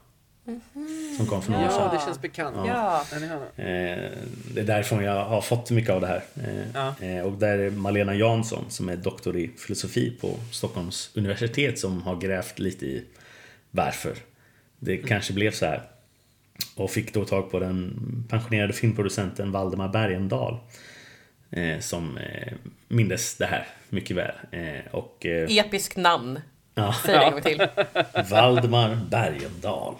Mhm. Som kom för några år sedan. ja, det känns bekant. Ja. Eh, Det är därifrån jag har fått mycket av det här. Eh, Ja. eh, Och där är Malena Jansson som är doktor i filosofi på Stockholms universitet som har grävt lite i varför det kanske blev så här. Och fick då tag på den pensionerade filmproducenten Valdemar Bergendahl. Som mindes det här mycket väl. Och Episk namn. ja, Säg det en gång till. Valdemar Bergendahl.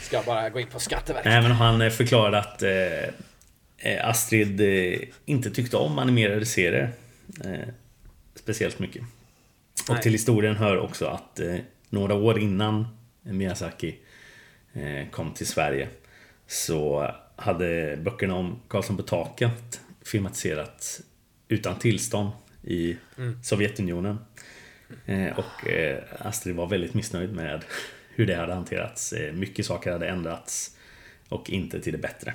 Ska bara gå in på Skatteverket. Nej, men han eh, förklarade att eh, eh, Astrid eh, inte tyckte om animerade serier eh, speciellt mycket. Och Nej. till historien hör också att eh, några år innan Miyazaki kom till Sverige så hade böckerna om Karlsson på taket filmatiserats utan tillstånd i Sovjetunionen. Eh, och Astrid var väldigt missnöjd med hur det hade hanterats. Eh, mycket saker hade ändrats och inte till det bättre.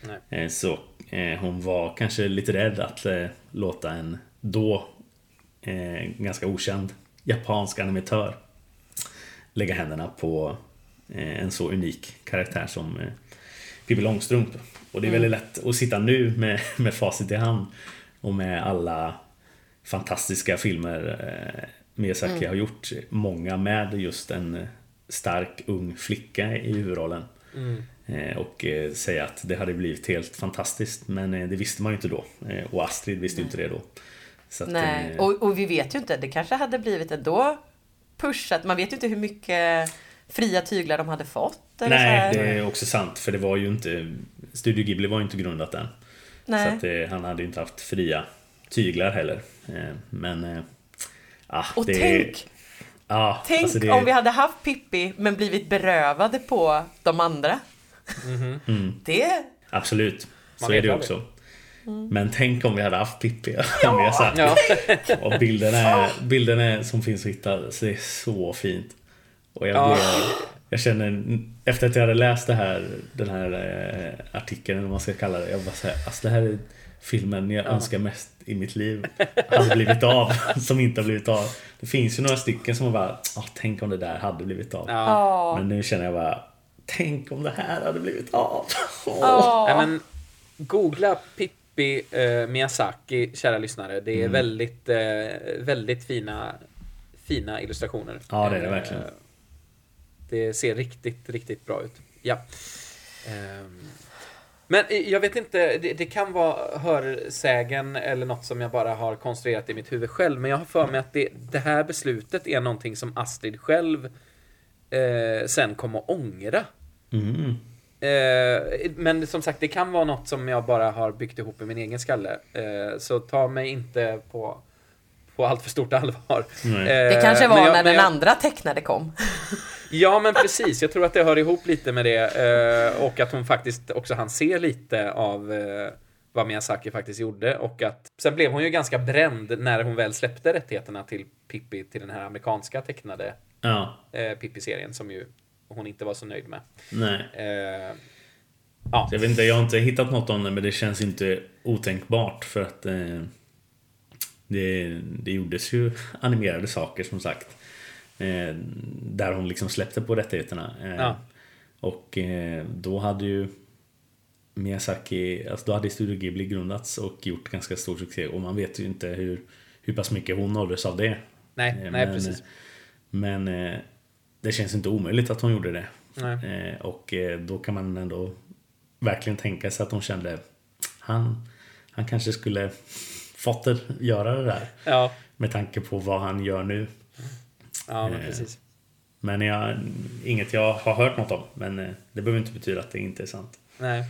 Nej. Eh, så eh, hon var kanske lite rädd att låta en då ganska okänd japansk animatör lägga händerna på en så unik karaktär som Pippi Långstrump. Och det är väldigt lätt att sitta nu med, med facit i hand och med alla fantastiska filmer Miyazaki har gjort. Många med just en stark ung flicka i huvudrollen. Eh, Och eh, säga att det hade blivit helt fantastiskt. Men eh, det visste man ju inte då. Och Astrid visste ju inte det då. Att, Nej, och, och vi vet ju inte. Det kanske hade blivit ändå pushat. Man vet ju inte hur mycket fria tyglar de hade fått. Nej, det är också sant. För det var ju inte... Studio Ghibli var ju inte grundat än. Nej. Så att eh, han hade ju inte haft fria tyglar heller. Eh, Men... eh, Ah, Och det, tänk, Ja, tänk alltså det, om vi hade haft Pippi men blivit berövade på de andra. Mm. Det... Absolut, så är det också. Men tänk om vi hade haft Pippi ja. Och bilderna, är, bilderna som finns att hitta, så det är så fint. Och jag, Ja. blev, jag känner, efter att jag hade läst det här, den här eh, artikeln, eller vad man ska kalla det. Jag bara så här, alltså det här är filmen jag önskar mest i mitt liv hade blivit av. Som inte har blivit av. Det finns ju några stycken som bara, ah, tänk om det där hade blivit av. Ja. Ja. Men nu känner jag bara, tänk om det här hade blivit av. Åh. Ja. Nej, men, googla Pippi eh, Miyazaki, kära lyssnare. Det är Mm. väldigt, eh, väldigt fina, fina illustrationer. Ja, det är det Eh, verkligen. Det ser riktigt, riktigt bra ut. Ja. Men jag vet inte, det, det kan vara hörsägen eller något som jag bara har konstruerat i mitt huvud själv. Men jag har för mig att det, det här beslutet är någonting som Astrid själv eh, sen kommer att ångra. Mm. Eh, men som sagt, det kan vara något som jag bara har byggt ihop i min egen skalle. Eh, så ta mig inte på, på allt för stort allvar. Eh, Det kanske var jag- när den jag- andra tecknade kom. Ja, men precis. Jag tror att det hör ihop lite med det. Eh, och att hon faktiskt också han se lite av eh, vad Miyazaki faktiskt gjorde. Och att sen blev hon ju ganska bränd när hon väl släppte rättigheterna till Pippi, till den här amerikanska tecknade Ja, eh, Pippi-serien som ju hon inte var så nöjd med. nej. Eh, ja, Så Jag vet inte, jag har inte hittat något om det men det känns inte otänkbart för att eh, det, det gjordes ju animerade saker som sagt. Eh, där hon liksom släppte på rättigheterna. Eh, Ja. Och eh, då hade ju Miyazaki, alltså då hade Studio Ghibli grundats och gjort ganska stor succé och man vet ju inte hur, hur pass mycket hon nåddes av det. nej, Eh, nej, men, precis. Men eh, det känns inte omöjligt att hon gjorde det. Nej. Eh, och då kan man ändå verkligen tänka sig att hon kände han, han kanske skulle fått det, göra det där. Ja, Med tanke på vad han gör nu. ja men Eh, precis. Men jag, inget jag har hört något om. Men eh, det behöver inte betyda att det inte är sant. Nej.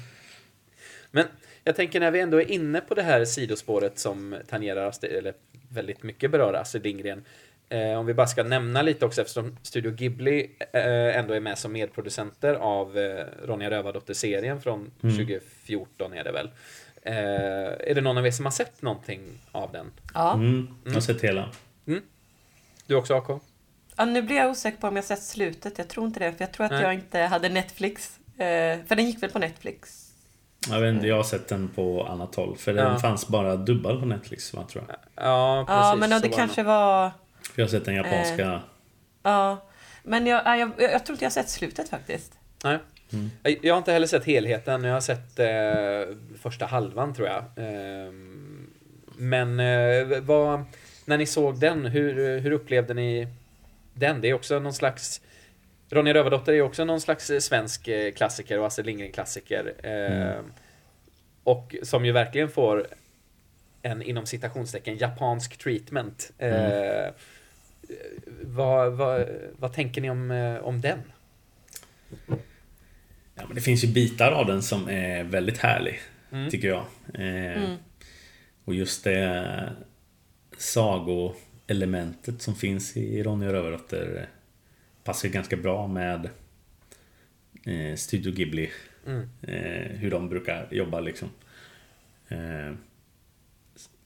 Men jag tänker när vi ändå är inne på det här sidospåret som tangerar, eller väldigt mycket berör Astrid Lindgren. Eh, om vi bara ska nämna lite också eftersom Studio Ghibli eh, ändå är med som medproducenter av eh, Ronja Rövardotter-serien från 2014 är det väl. Eh, är det någon av er som har sett någonting av den? Ja. Mm, jag har sett hela. Du också AK? ja, nu blir jag osäker på om jag sett slutet. Jag tror inte det, för jag tror att Nej. jag inte hade Netflix. Eh, för den gick väl på Netflix? Jag, vet inte, jag har sett den på annat håll. För den Ja. fanns bara dubbad på Netflix va, tror jag. Ja, precis. Ja, men det var kanske nog. var... För jag har sett den japanska. Ja. Men jag, ja, jag, jag, jag tror inte jag har sett slutet faktiskt. Nej. Mm. Jag- Jag har inte heller sett helheten. Jag har sett eh, första halvan tror jag. Ehm, men eh, vad, när ni såg den, hur, hur upplevde ni den? Det är också någon slags Ronja Rövardotter är också någon slags eh, svensk eh, klassiker och Astrid Lindgren-klassiker. Eh, Och som ju verkligen får en inom citationstecken japansk treatment. Eh, vad, vad, vad tänker ni om, eh, om den? Ja, men det finns ju bitar av den som är väldigt härlig. Mm. Tycker jag. Eh, Mm. Och just det sagoelementet som finns i Ronja Rövardotter eh, passar ganska bra med eh, Studio Ghibli. Mm. Eh, hur de brukar jobba liksom.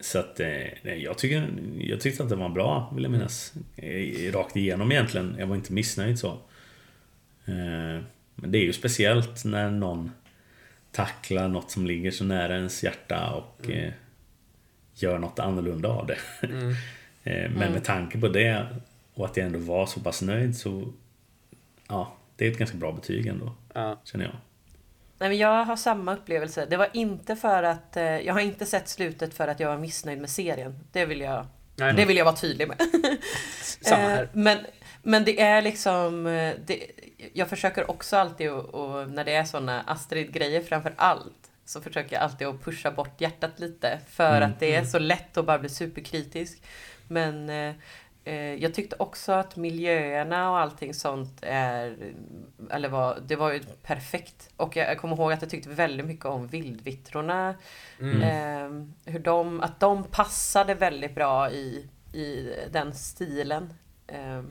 Så att eh, nej, jag, tycker, jag tyckte att det var bra, vill jag minnas. Eh, Rakt igenom egentligen. Jag var inte missnöjd så. Eh, men det är ju speciellt när någon tacklar något som ligger så nära ens hjärta och eh, gör något annorlunda av det. Mm. Men med tanke på det och att jag ändå var så pass nöjd så Ja, det är ett ganska bra betyg ändå, Ja. känner jag. Nej, men jag har samma upplevelse. Det var inte för att... Eh, jag har inte sett slutet för att jag var missnöjd med serien. Det vill jag, Nej, det vill jag vara tydlig med. Samma Eh, här. Men, men det är liksom... eh, Det, jag försöker också alltid, och, och när det är såna Astrid-grejer framför allt, så försöker jag alltid att pusha bort hjärtat lite. För Mm. att det är så lätt att bara bli superkritisk. Men eh, eh, jag tyckte också att miljöerna och allting sånt är... Eller var, det var ju perfekt. Och jag, jag kommer ihåg att jag tyckte väldigt mycket om vildvittrorna. Mm. Eh, hur de, att de passade väldigt bra i, i den stilen. Eh,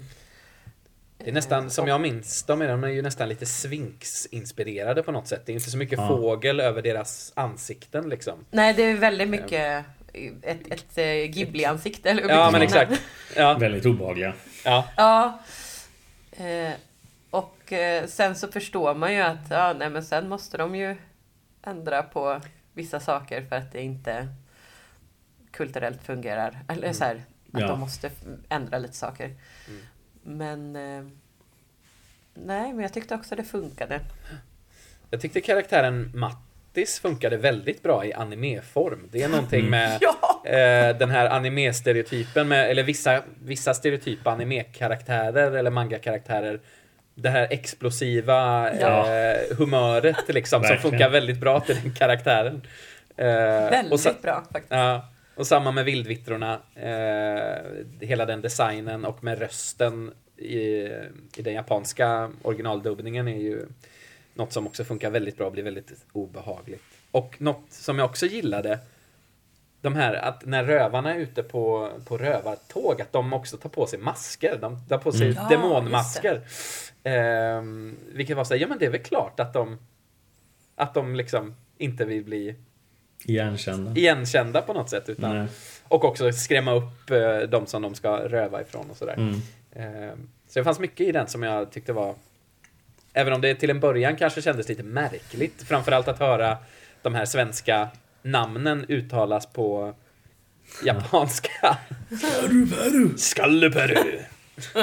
Det är nästan, eh, som jag minns dem, är de är ju nästan lite Sphinx-inspirerade på något sätt. Det är inte så mycket Ja. fågel över deras ansikten liksom. Nej, det är väldigt mycket ett, ett eh, Ghibli-ansikte. Eller Ja, men exakt. Ja, Väldigt obehagliga. ja. Ja. Eh, och eh, sen så förstår man ju att ja, nej, men sen måste de ju ändra på vissa saker för att det inte kulturellt fungerar. Eller så här, att Ja. de måste ändra lite saker. Mm. Men... Eh, nej, men jag tyckte också det funkade. Jag tyckte karaktären Mattis funkade väldigt bra i animeform. Det är någonting Mm. med Ja! eh, den här anime-stereotypen med, eller vissa, vissa stereotypa anime-karaktärer eller manga-karaktärer. Det här explosiva Ja. eh, humöret liksom som funkar väldigt bra till den karaktären. Eh, Väldigt sa- bra faktiskt. ja, och samma med vildvittrorna. Eh, hela den designen och med rösten i, i den japanska originaldubbningen är ju något som också funkar väldigt bra och blir väldigt obehagligt. Och något som jag också gillade de här att när rövarna är ute på, på rövartåg att de också tar på sig masker. De tar på sig Mm. Ja, demonmasker. Ehm, vilket var så här, ja men det är väl klart att de att de liksom inte vill bli Igenkända. igenkända på något sätt. Utan, Nej. och också skrämma upp eh, de som de ska röva ifrån och sådär. Mm. Ehm, så det fanns mycket i den som jag tyckte var Även om det till en början kanske kändes lite märkligt. Framförallt att höra de här svenska namnen uttalas på japanska. Skalleperu.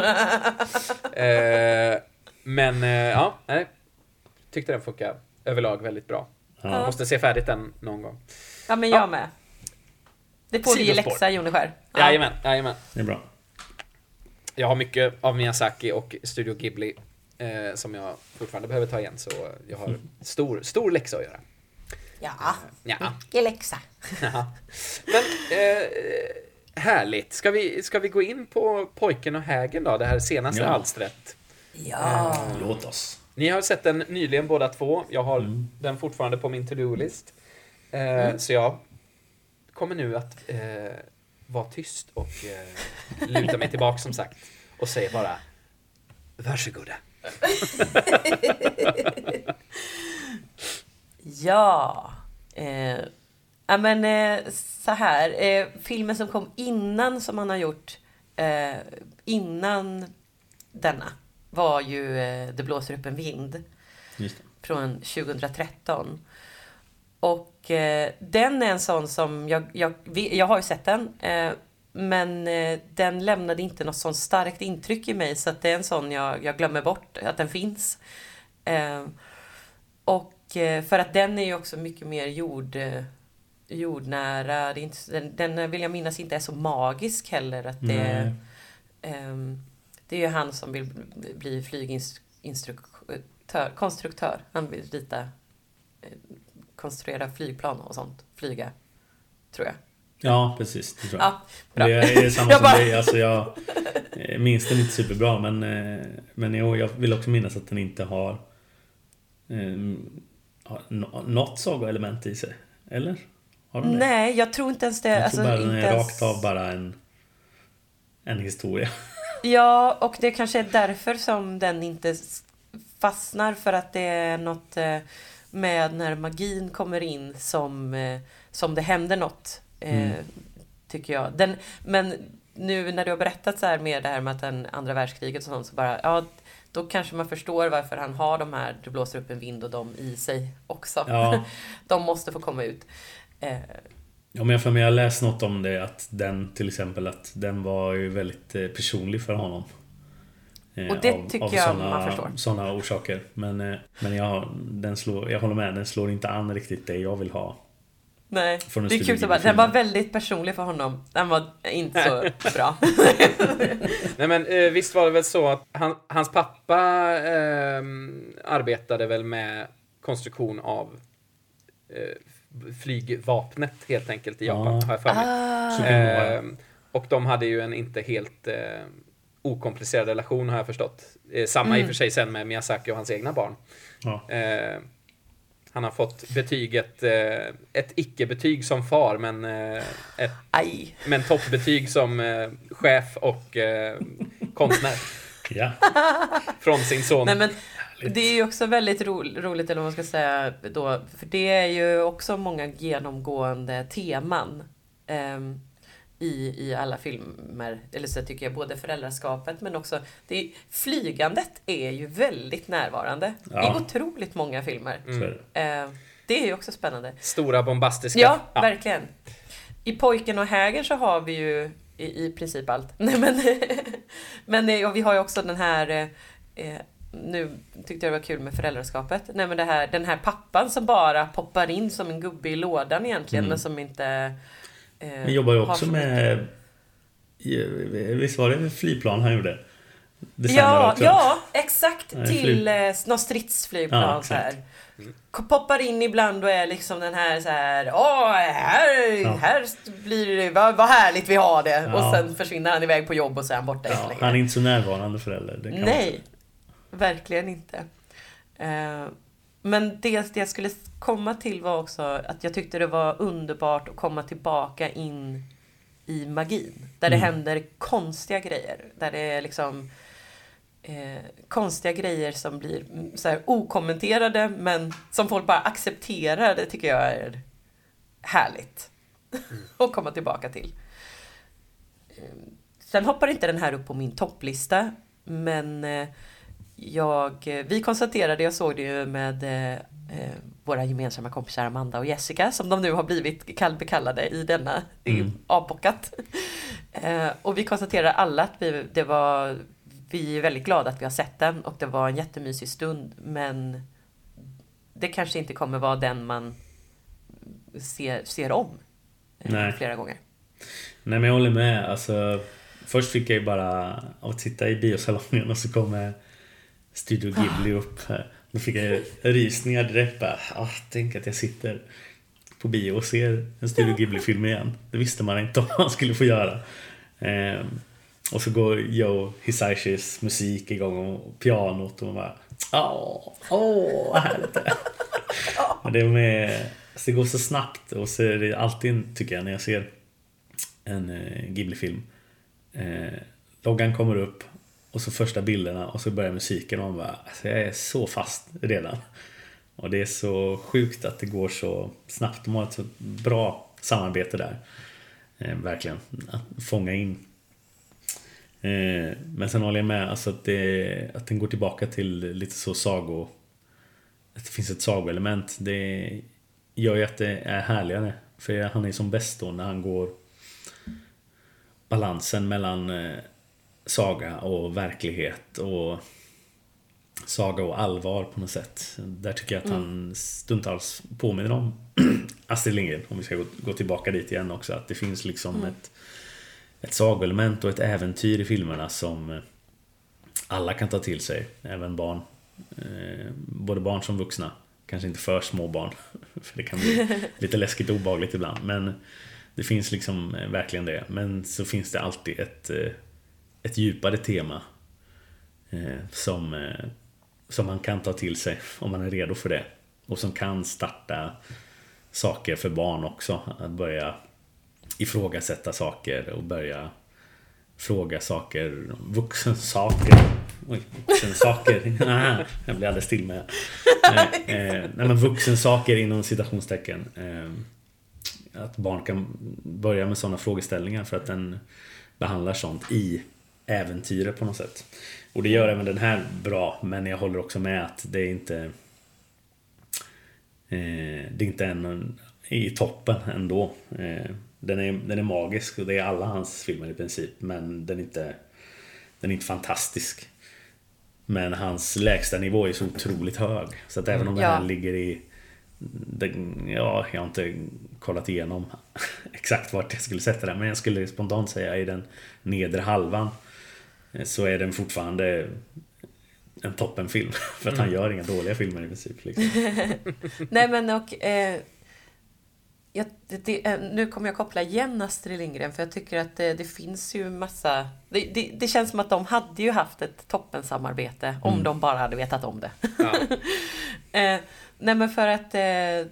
eh, men eh, ja, nej. Tyckte den funkar överlag väldigt bra. Ja. Måste se färdigt den någon gång. Ja, men jag Ja. med. Det får ge Sidospår. läxa, Joneskär. Ja. Jajamän, jajamän. Det är bra. Jag har mycket av Miyazaki och Studio Ghibli eh, som jag fortfarande behöver ta igen. Så jag har stor, stor läxa att göra. Ja, Ja. mycket läxa. Ja. Men eh, härligt. Ska vi, ska vi gå in på Pojken och hägen då? Det här senaste Ja. alstret. Ja. Låt oss. Ni har sett den nyligen båda två. Jag har Mm. den fortfarande på min to-do-list. Eh, Så jag kommer nu att eh, vara tyst och eh, luta mig tillbaka som sagt. Och säger bara Varsågoda. Ja. Eh, ja men eh, så här. Eh, filmen som kom innan som han har gjort eh, innan denna var ju eh, Det blåser upp en vind från 2013. Och eh, den är en sån som, jag, jag, jag har ju sett den, men eh, den lämnade inte något sånt starkt intryck i mig så att det är en sån jag, jag glömmer bort att den finns. Eh, och eh, för att den är ju också mycket mer jord, jordnära, det inte, den, den vill jag minnas inte är så magisk heller. Att det. Ehm, det är ju han som vill bli flyginstruktör, konstruktör. Han vill rita, konstruera flygplan och sånt. Flyga, tror jag. Ja, precis. Det tror jag. Ja. Det är samma Jag som bara- dig. Alltså jag eh, minns den inte superbra men, eh, men jo, jag vill också minnas att den inte har, nå- något sagoelement i sig. Eller? Har den det? Nej, jag tror inte ens det. Jag alltså, tror bara den är ens... rakt av bara en, en historia. Ja, och det kanske är därför som den inte fastnar för att det är något eh, med när magin kommer in som, som det händer något. Eh, Mm. Tycker jag. Den, men nu när du har berättat så här med det här med att den andra världskriget och sånt så bara, ja, då kanske man förstår varför han har de här, det blåser upp en vind och de i sig också. Ja. De måste få komma ut. Eh, Ja, men jag för mig jag har läst något om det att den till exempel att den var ju väldigt eh, personlig för honom. Eh, Och det tycker jag såna, man förstår. Sådana orsaker. Men, eh, men jag, den slår, jag håller med, den slår inte an riktigt det jag vill ha. Nej, det är kul så bara, den var väldigt personlig för honom. Den var inte så bra. Nej men eh, visst var det väl så att han, hans pappa ehm, arbetade väl med konstruktion av eh, flygvapnet helt enkelt i Japan, Ja. har jag för mig. Ah. Ehm, och de hade ju en inte helt eh, okomplicerad relation har jag förstått. Eh, samma i och Mm. för sig sen med Miyazaki och hans egna barn. Ja. Han har fått betyget, eh, ett icke-betyg som far men eh, ett Aj. men toppbetyg som eh, chef och eh, konstnär ja. från sin son. Nej, men det är ju också väldigt ro roligt, eller vad man ska säga då, för det är ju också många genomgående teman ehm, i, i alla filmer. Eller så tycker jag, både föräldraskapet men också det flygandet är ju väldigt närvarande Ja. i otroligt många filmer. Är det. Är ju också spännande. Stora bombastiska. Ja, verkligen. I Pojken och hägern så har vi ju i, i princip allt. Nej, men men eh, vi har ju också den här eh, eh, nu tyckte jag det var kul med föräldraskapet. Nej men det här, den här pappan som bara poppar in som en gubbe i lådan egentligen Mm. men som inte... Eh, Men jobbar ju också med... Visst var det flygplan han gjorde? Ja, också. ja, exakt. Nej, till eh, något stridsflygplan Ja, så här. Poppar in ibland och är liksom den här så här. Åh, här, Ja. här blir det, vad, vad härligt vi har det. Ja. Och sen försvinner han iväg på jobb och så är han borta Ja, han är inte så närvarande förälder. Nej, verkligen inte. Eh, men det, det jag skulle komma till var också att jag tyckte det var underbart att komma tillbaka in i magin. Där det Mm. händer konstiga grejer. Där det är liksom eh, konstiga grejer som blir mm, så här okommenterade men som folk bara accepterar. Det tycker jag är härligt att komma tillbaka till. Eh, Sen hoppar inte den här upp på min topplista men eh, jag, eh, vi konstaterade, jag såg det ju med eh, våra gemensamma kompisar Amanda och Jessica som de nu har blivit kallbekallade i denna, Mm. avbockat. Eh, och vi konstaterade alla att vi, det var, vi är väldigt glada att vi har sett den och det var en jättemysig stund men det kanske inte kommer vara den man ser, ser om eh, Nej. flera gånger. Nej men jag håller med. Alltså, först fick jag ju bara att sitta i biosalongen och så kommer Studio Ghibli upp här. Då fick jag rysningar direkt bara. Ah, tänk att jag sitter på bio och ser en Studio Ghibli-film igen. Det visste man inte om man skulle få göra. Ehm, och så går Joe Hisaishis musik igång och pianot och man bara Åh, åh vad härligt det är. Det, med, det går så snabbt och så är det alltid, tycker jag, när jag ser en eh, Ghibli-film. Eh, loggan kommer upp och så första bilderna och så börjar musiken och man bara, alltså jag är så fast redan. Och det är så sjukt att det går så snabbt. De har ett så bra samarbete där. Eh, verkligen. Att fånga in. Eh, men sen håller jag med alltså att, det, att den går tillbaka till lite så sago... Att det finns ett sagoelement. Det gör ju att det är härligare. För han är som bäst då när han går balansen mellan eh, saga och verklighet och saga och allvar på något sätt. Där tycker jag att han stundtals påminner om Astrid Lindgren, om vi ska gå, gå tillbaka dit igen också. Att det finns liksom ett, ett sagoelement och ett äventyr i filmerna som alla kan ta till sig, även barn. Eh, både barn som vuxna. Kanske inte för små barn, för det kan bli lite läskigt och obehagligt ibland. Men det finns liksom eh, verkligen det. Men så finns det alltid ett, eh, ett djupare tema eh, som, eh, som man kan ta till sig om man är redo för det. Och som kan starta saker för barn också. Att börja ifrågasätta saker och börja fråga saker, vuxensaker. Oj, vuxensaker. Jag blir alldeles still med. Eh, eh, nej men vuxensaker inom citationstecken. Eh, att barn kan börja med sådana frågeställningar för att den behandlar sånt i äventyret på något sätt. Och det gör även den här bra, men jag håller också med att det är inte eh, Det är inte en i toppen ändå. Eh, den, är, den är magisk och det är alla hans filmer i princip, men den är inte Den är inte fantastisk. Men hans lägsta nivå är så otroligt hög. Så att även om den här Ja. ligger i den, ja, jag har inte kollat igenom exakt vart jag skulle sätta den men jag skulle spontant säga i den nedre halvan så är den fortfarande en toppenfilm. För att han gör inga dåliga filmer i princip. Liksom. Nej men och... Eh, jag, det, eh, nu kommer jag koppla igen Astrid Lindgren för jag tycker att det, det finns ju massa... Det, det, det känns som att de hade ju haft ett toppensamarbete om de bara hade vetat om det. Ja. Eh, nej men för att eh,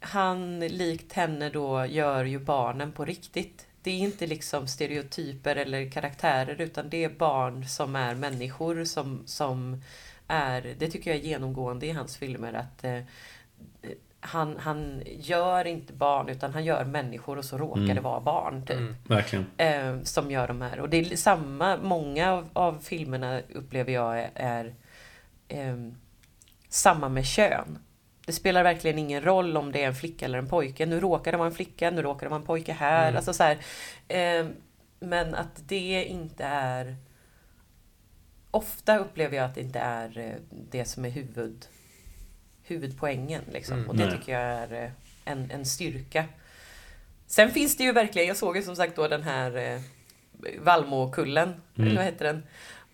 han likt henne då gör ju barnen på riktigt. Det är inte liksom stereotyper eller karaktärer utan det är barn som är människor som, som är, det tycker jag är genomgående i hans filmer att eh, han, han gör inte barn utan han gör människor och så råkar Mm. det vara barn typ. Mm. Eh, som gör de här. Och det är samma, många av, av filmerna upplever jag är, är ehm, samma med kön. Det spelar verkligen ingen roll om det är en flicka eller en pojke. Nu råkar det vara en flicka, nu råkar det vara en pojke här. Mm. Alltså så här eh, men att det inte är... Ofta upplever jag att det inte är eh, det som är huvud, huvudpoängen. Liksom. Mm. och det Nej. tycker jag är eh, en, en styrka. Sen finns det ju verkligen, jag såg ju som sagt då den här eh, Valmokullen, Mm. eller vad heter den?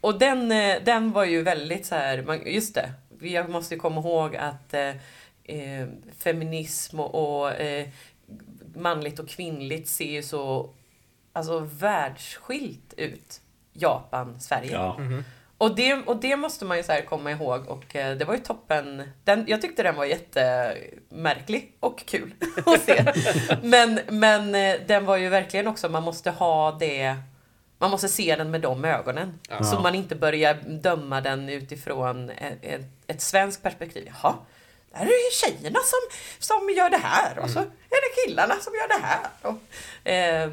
Och den, eh, den var ju väldigt så här, man, just det, vi måste ju komma ihåg att eh, feminism och, och eh, manligt och kvinnligt ser ju så alltså, världsskilt ut. Japan, Sverige. Ja. Mhm. Och, det, och det måste man ju så här komma ihåg och eh, det var ju toppen. Den, jag tyckte den var jättemärklig och kul att se. Men, men eh, den var ju verkligen också, man måste ha det man måste se den med de ögonen. Ja. Så man inte börjar döma den utifrån ett, ett, ett svenskt perspektiv. Jaha, är det tjejerna som, som gör det här och så är det killarna som gör det här. Och, eh,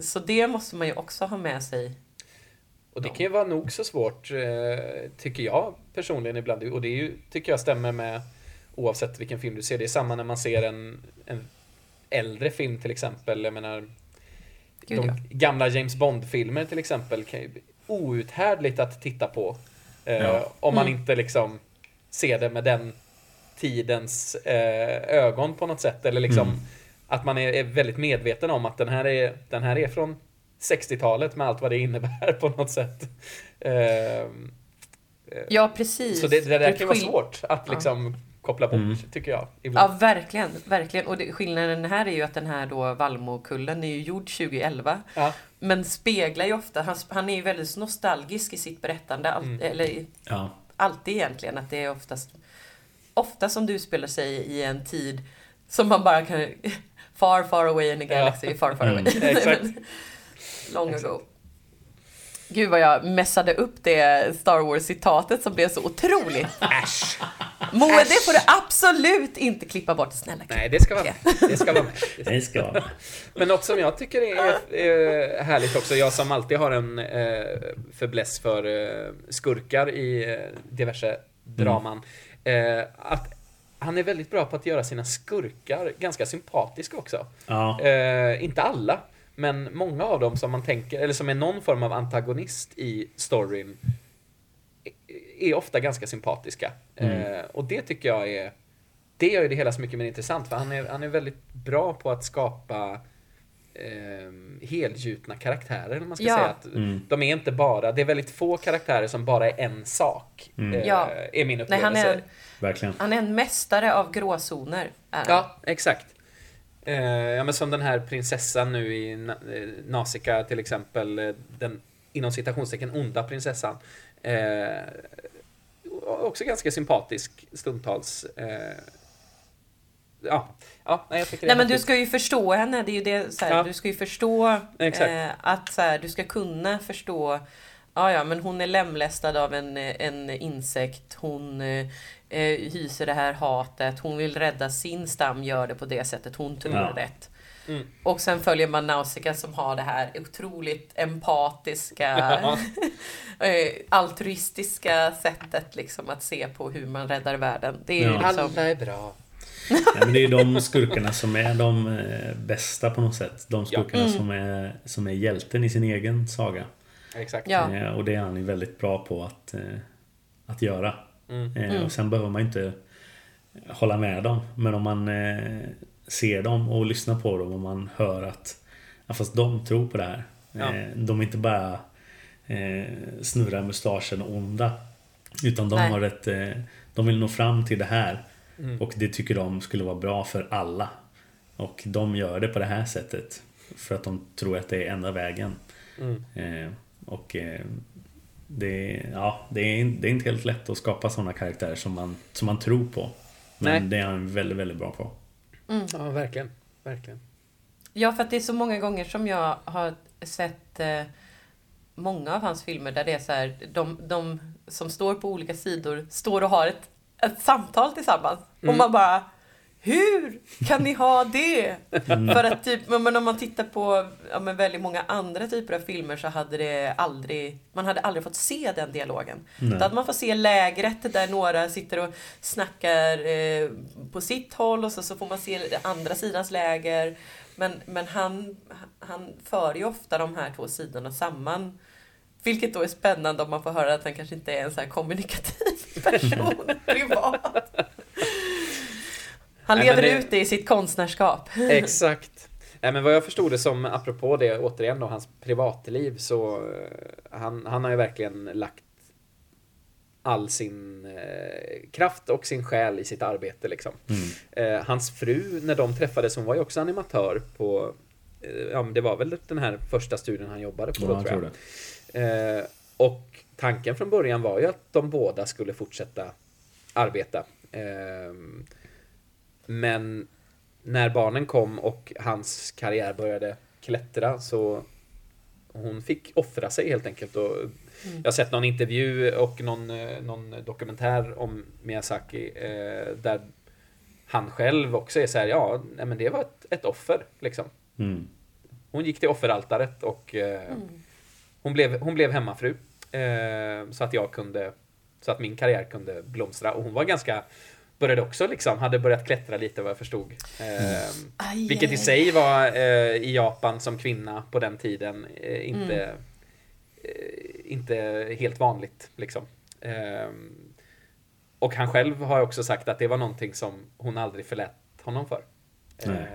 så det måste man ju också ha med sig. Och det kan ju vara nog så svårt, eh, tycker jag personligen ibland. Och det är ju, tycker jag stämmer med oavsett vilken film du ser. Det är samma när man ser en, en äldre film till exempel. Jag menar, Gud, de ja. gamla James Bond-filmer till exempel kan ju outhärdligt att titta på. Eh, Ja. Om man Mm. inte liksom ser det med den tidens eh, ögon på något sätt. Eller liksom Mm. att man är, är väldigt medveten om att den här är, den här är från 60-talet med allt vad det innebär på något sätt. Ehm, Ja, precis. så det, det där kan vara svårt att liksom koppla bort, Mm. tycker jag. Ja, Ibland. verkligen. verkligen. Och det, skillnaden här är ju att den här då Valmokullen är ju gjord 2011. Ja. Men speglar ju ofta, han, han är ju väldigt nostalgisk i sitt berättande. All, Mm. Eller Ja. alltid egentligen. Att det är oftast, ofta som du spelar sig i en tid som man bara kan... Far, far away in a galaxy, far, far Mm. away. Exakt. Long Exakt. ago. Gud vad jag messade upp det Star Wars-citatet som blev så otroligt. Äsch! Moe, det får du absolut inte klippa bort. Snälla Nej, det ska vara med. Det ska vara med. Det ska vara. Men något som jag tycker är, är härligt också, jag som alltid har en eh, fäbless för eh, skurkar i eh, diverse draman, eh, att han är väldigt bra på att göra sina skurkar ganska sympatiska också. Ja. Eh, inte alla, men många av dem som man tänker, eller som är någon form av antagonist i storyn, är ofta ganska sympatiska. Mm. Eh, och det tycker jag är, det gör ju det hela så mycket mer intressant, för han är, han är väldigt bra på att skapa eh, helgjutna karaktärer, man ska Ja. säga. Att Mm. De är inte bara, det är väldigt få karaktärer som bara är en sak, Mm. eh, Ja. är min Nej, upplevelse. han är, Verkligen. han är en mästare av gråzoner. Ja, exakt. Eh, ja, men som den här prinsessan nu i Na- eh, till exempel, eh, den inom citationstecken onda prinsessan. Eh, också ganska sympatisk stundtals. Eh, ja, ja nej, jag tycker det Nej men du ska ju förstå henne, det är ju det, så här, Ja. du ska ju förstå eh, att så här, du ska kunna förstå Ja, ja, men hon är lemlästad av en, en insekt. Hon eh, eh, hyser det här hatet. Hon vill rädda sin stam, gör det på det sättet. Hon tror Ja. rätt. Mm. Och sen följer man Nausicaa som har det här otroligt empatiska, eh, altruistiska sättet liksom att se på hur man räddar världen. Det är Ja. liksom... Alla är bra. Ja, men det är de skurkarna som är de eh, bästa på något sätt. De skurkarna Mm. som, är, som är hjälten i sin egen saga. Exakt. Ja. Eh, Och det är han väldigt bra på att, eh, att göra. Mm. Mm. Och sen behöver man inte hålla med dem. Men om man ser dem och lyssnar på dem och man hör att ja, fast de tror på det här. Ja. De är inte bara snurrar mustaschen och onda. Utan de Nej. har ett... De vill nå fram till det här. Mm. Och det tycker de skulle vara bra för alla. Och de gör det på det här sättet. För att de tror att det är enda vägen. Mm. Eh, och eh, det, ja, det, är, det är inte helt lätt att skapa sådana karaktärer som man, som man tror på. Men Nej. det är han väldigt, väldigt bra på. Ja, verkligen. Verkligen. Ja, för att det är så många gånger som jag har sett eh, många av hans filmer där det är så här, de, de som står på olika sidor står och har ett, ett samtal tillsammans. Och Mm. man bara, hur kan ni ha det? För att typ, men om man tittar på ja, men väldigt många andra typer av filmer så hade det aldrig, man hade aldrig fått se den dialogen. Nej. Då hade man fått se lägret där några sitter och snackar eh, på sitt håll och så, så får man se andra sidans läger. Men, men han, han för ju ofta de här två sidorna samman. Vilket då är spännande om man får höra att han kanske inte är en så här kommunikativ person privat. Han Nej, lever det- ut det i sitt konstnärskap. Exakt. Nej, men vad jag förstod det som, apropå det, återigen då, hans privatliv, så eh, han, han har ju verkligen lagt all sin eh, kraft och sin själ i sitt arbete liksom. Eh, hans fru, när de träffades, hon var ju också animatör på, eh, ja men det var väl den här första studien han jobbade på Ja, då tror jag. Eh, och tanken från början var ju att de båda skulle fortsätta arbeta. Ehm, men när barnen kom och hans karriär började klättra så hon fick offra sig helt enkelt. Och Jag har sett någon intervju och någon, eh, någon dokumentär om Miyazaki eh, där han själv också är så här, ja, men det var ett, ett offer liksom. Mm. Hon gick till offeraltaret och eh, hon, blev, hon blev hemmafru. Eh, så att jag kunde, så att min karriär kunde blomstra. Och hon var ganska, började också liksom, hade börjat klättra lite vad jag förstod. Eh, vilket i sig var eh, i Japan som kvinna på den tiden eh, inte, eh, inte helt vanligt. Liksom. Eh, och han själv har också sagt att det var någonting som hon aldrig förlät honom för. Nej.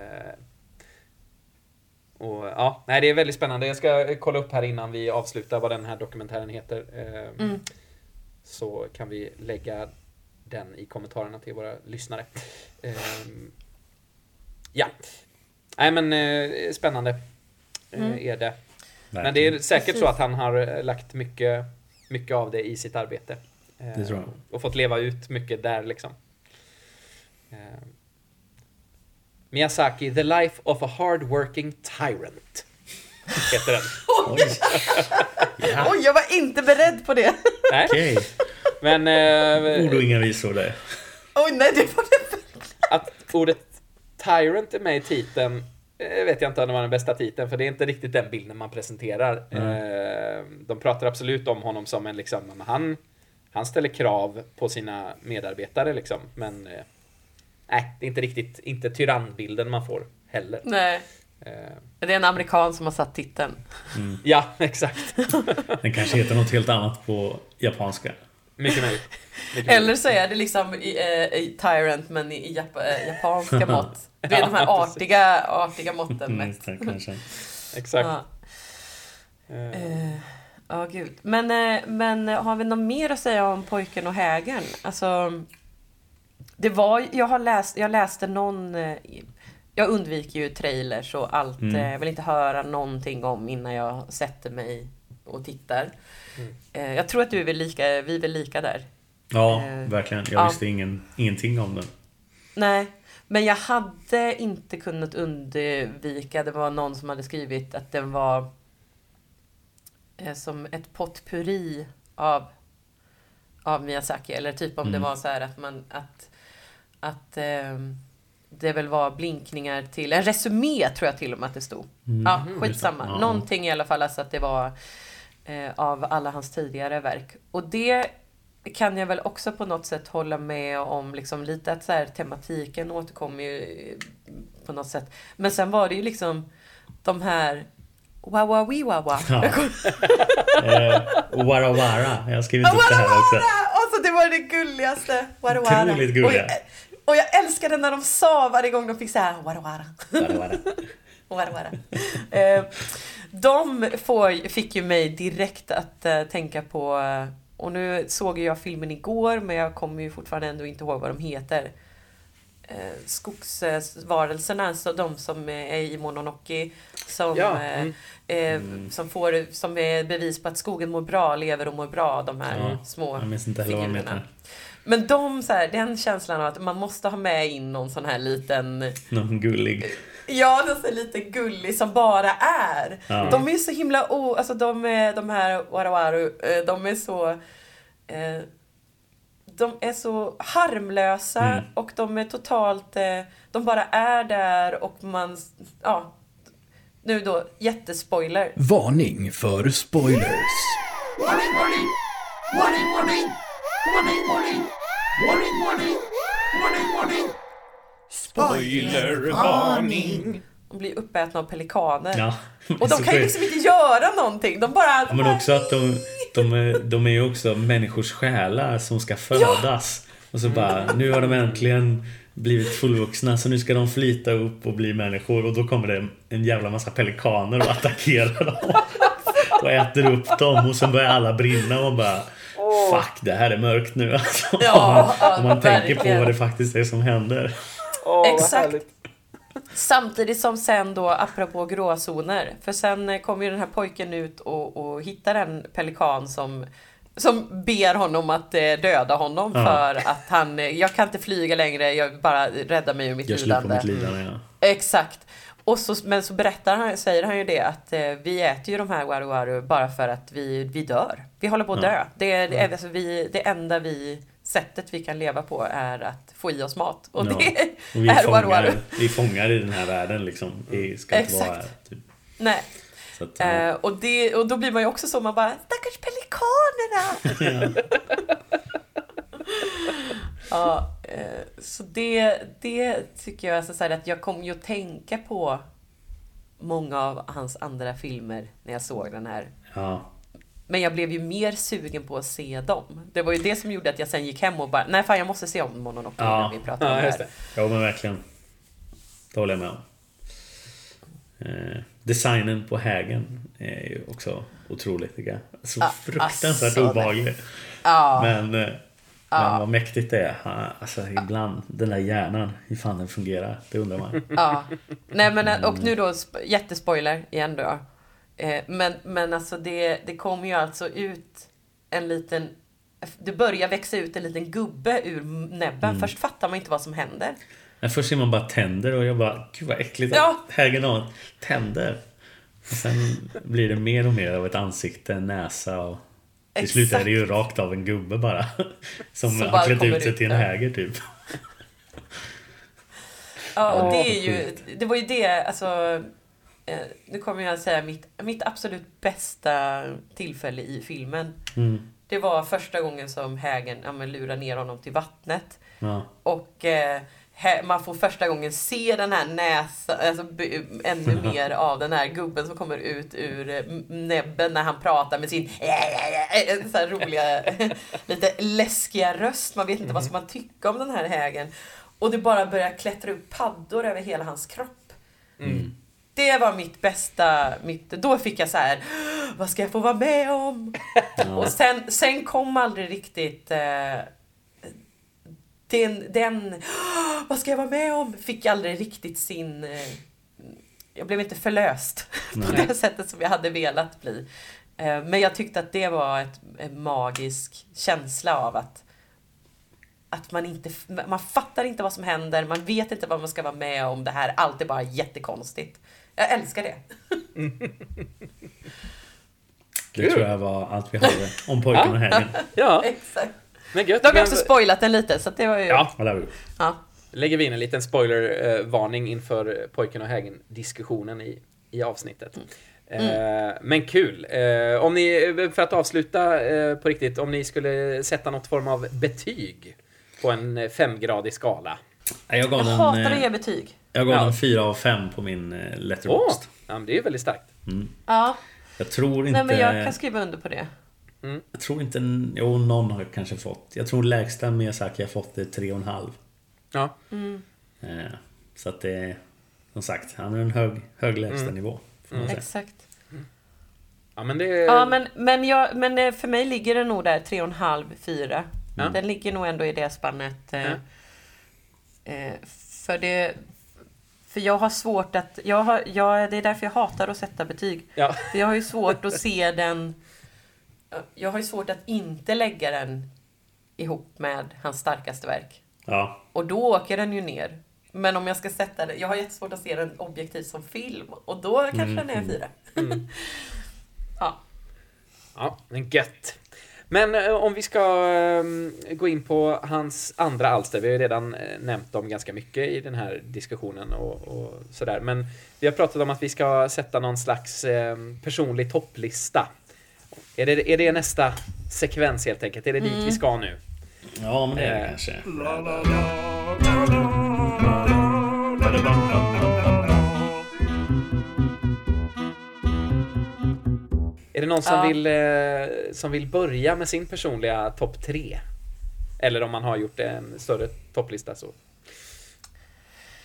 Och ja, nej det är väldigt spännande. Jag ska kolla upp här innan vi avslutar vad den här dokumentären heter. Eh, Mm. Så kan vi lägga den i kommentarerna till våra lyssnare. Eh, ja. Nej men eh, spännande eh, Mm. är det. Men det är säkert så Precis. att han har eh, lagt mycket, mycket av det i sitt arbete. Eh, Det tror jag. Och fått leva ut mycket där liksom. Miyazaki, The Life of a Hard Working Tyrant. Heter den. Oj. Ja, Oj, jag var inte beredd på det. Nej, okej. men eh, Ord och inga visor där. Oj, nej, det var det. att ordet Tyrant är med i titeln eh, vet jag inte om det var den bästa titeln, för det är inte riktigt den bilden man presenterar. Eh, De pratar absolut om honom som en liksom, han, han ställer krav på sina medarbetare liksom, men eh, nej, det är inte riktigt, inte tyrannbilden man får heller. Nej, Eh, det är en amerikan som har satt titeln. Ja, exakt. Den kanske heter något helt annat på japanska. Mycket möjligt. Eller så är det liksom i, eh, i Tyrant men i, i jap eh, japanska mått. Det är de här Ja, precis. artiga, artiga måtten Mm, mest. kanske. Exakt. Ja. Eh, Eh, Ja, gud. Men, eh, men har vi något mer att säga om pojken och hägern? Alltså, det var, jag har läst, jag läste någon, eh, jag undviker ju trailers och allt, Mm. eh, jag vill inte höra någonting om innan jag sätter mig och tittar. Mm. Eh, Jag tror att du är väl lika, vi är väl lika där. Ja, verkligen. Jag ja. visste ingen, ingenting om den. Nej, men jag hade inte kunnat undvika, det var någon som hade skrivit att den var som ett potpurri av, av Miyazaki. Eller typ om det Mm. var så här att man att, att ehm, det väl var blinkningar till, en resumé tror jag till och med att det stod. Mm. Ja, Mhm, skitsamma. Ja. Någonting i alla fall, alltså att det var eh, av alla hans tidigare verk. Och det kan jag väl också på något sätt hålla med om, liksom lite att så här, tematiken återkommer ju eh, på något sätt. Men sen var det ju liksom de här Wa wa wi wa wa. Ja. Eh, Wara Wara. Jag har skrivit upp det här också. Alltså det var det gulligaste. Wara wara. Otroligt gulliga. Och jag, och jag älskade när de sa varje gång de fick säga wara wara. Wara Wara. Wara wara. Eh, de får, fick ju mig direkt att eh, tänka på, och nu såg jag filmen igår men jag kommer ju fortfarande ändå inte ihåg vad de heter. Eh, skogsvarelserna, så de som är i Mononoke. Som, Ja, eh, mm. eh, som, får, som är bevis på att skogen mår bra, lever och mår bra, de här Ja, små Jag minns inte heller vad de figurerna. heter. Men de, så här, den känslan av att man måste ha med in någon sån här liten Någon gullig. Ja, någon sån här lite gullig som bara är. Ja. De är så himla o... Alltså de, är, de här Warawaru, eh, de är så... Eh, de är så harmlösa Mm. och de är totalt... Eh, de bara är där och man... Ja. Nu då, jättespoiler. Varning för spoilers. Spoilervarning! De blir uppätna av pelikaner. Ja. Och de kan ju liksom inte göra någonting. De bara... Ja, men också att de, de, är, de är ju också människors själar som ska födas. Och så bara, nu har de äntligen blivit fullvuxna så nu ska de flyta upp och bli människor och då kommer det en jävla massa pelikaner och attackerar dem. Och äter upp dem och sen börjar alla brinna och bara Fuck, det här är mörkt nu alltså. Ja, Om man tänker på vad det faktiskt är som händer. Vad Exakt. härligt. Samtidigt som sen då, apropå gråzoner, för sen eh, kommer ju den här pojken ut och, och hittar en pelikan som som ber honom att eh, döda honom Ja. för att han, eh, jag kan inte flyga längre, jag bara rädda mig ur mitt på lidande. mitt lidande ja. Exakt. Och så, men så berättar han, säger han ju det att eh, vi äter ju de här waru waru bara för att vi, vi dör. Vi håller på att dö. Det, är, det, är, alltså, vi, det enda vi, sättet vi kan leva på är att få i oss mat. Och Ja. det är waru fångar, waru. vi fångar i den här världen liksom. Vi ska inte vara här. Exakt. Typ. Nej. Att, ja. Eh, och, det, och då blir man ju också så, man bara stackars pelikanerna! ja, eh, så det, det tycker jag, alltså, så att jag kom ju att tänka på många av hans andra filmer när jag såg den här. ja. Men jag blev ju mer sugen på att se dem. Det var ju det som gjorde att jag sen gick hem och bara, nej fan jag måste se om Mononoke Ja. när vi pratar om Ja, det just här. det. Ja men verkligen. Det håller jag med om. Eh, designen på hägen är ju också otrolig tycker jag. Så Ah, fruktansvärt alltså, obehaglig. Ja, Men, eh, men vad mäktigt det är. Alltså ibland, den där hjärnan, hur fan den fungerar. Det undrar man. Ja. Nej men och nu då sp- jättespoiler igen då. Eh, Men, men alltså det, det kommer ju alltså ut en liten det börjar växa ut en liten gubbe ur näbben. Först fattar man inte vad som händer. Men först ser man bara tänder och jag bara, gud vad äckligt Ja. har tänder. Och sen blir det mer och mer av ett ansikte, en näsa och till slut är det ju rakt av en gubbe bara. Som Som har klätt ut sig ut till en häger typ. Ja, och det är ju, det var ju det, alltså eh, nu kommer jag att säga mitt, mitt absolut bästa tillfälle i filmen. Mm. Det var första gången som hägen ja, men, lurar ner honom till vattnet. Ja. Och eh, man får första gången se den här näsan, alltså ännu mer av den här gubben som kommer ut ur eh, näbben när han pratar med sin så här roliga, lite läskiga röst. Man vet inte vad ska man tycka om den här hägen. Och det bara börjar klättra upp paddor över hela hans kropp. Mm. Det var mitt bästa, mitt, då fick jag så här, vad ska jag få vara med om? Och sen, sen kom aldrig riktigt eh, den, den, vad ska jag vara med om? Fick aldrig riktigt sin, eh, jag blev inte förlöst på Nej. det sättet som jag hade velat bli. Eh, men jag tyckte att det var ett, en magisk känsla av att att man inte, man fattar inte vad som händer, man vet inte vad man ska vara med om, det här allt är bara jättekonstigt. Jag älskar det. Det tror jag var allt vi hade om pojken och hägen. Ja, Exakt. Men gött. Då har vi Men- också spoilat den lite, så det var ju... Ja, det har vi. Ja. lägger vi in en liten spoilervarning inför pojken och hägen-diskussionen i, i avsnittet. Eh, men kul. Eh, om ni, för att avsluta eh, på riktigt, om ni skulle sätta något form av betyg på en femgradig skala. Jag gav Jag den, hatar att ge betyg. jag gav Ja. den 4 av 5 på min eh, Åh! letterboxd. Ja, det är ju väldigt starkt. Ja, Jag tror inte... nej men jag kan skriva under på det. Jag tror inte... Jo, någon har kanske fått. Jag tror lägsta Miyazaki har fått det 3,5. Ja. Eh, Så att det är... Som sagt, han är en hög, hög lägstanivå. Man säga. Exakt. Ja, men det... Ja, men, men, jag, men eh, för mig ligger det nog där 3,5-4. Ja. Den ligger nog ändå i det spannet. Eh, eh, för det... För jag har svårt att... Jag har, jag, det är därför jag hatar att sätta betyg. Ja. För jag har ju svårt att se den... Jag har ju svårt att inte lägga den ihop med hans starkaste verk. Ja. Och då åker den ju ner. Men om jag ska sätta den... Jag har jättesvårt att se den objektivt som film. Och då kanske den är en fyra. ja. Ja, men gött. Men eh, om vi ska eh, gå in på hans andra alster. Vi har ju redan eh, nämnt dem ganska mycket i den här diskussionen och, och sådär. Men vi har pratat om att vi ska sätta någon slags personlig topplista. Är det, är det nästa sekvens helt enkelt? Är det dit vi ska nu? Ja, men det är det Eh. kanske. Är det någon som, Ja. vill, eh, som vill börja med sin personliga topp tre? Eller om man har gjort en större topplista så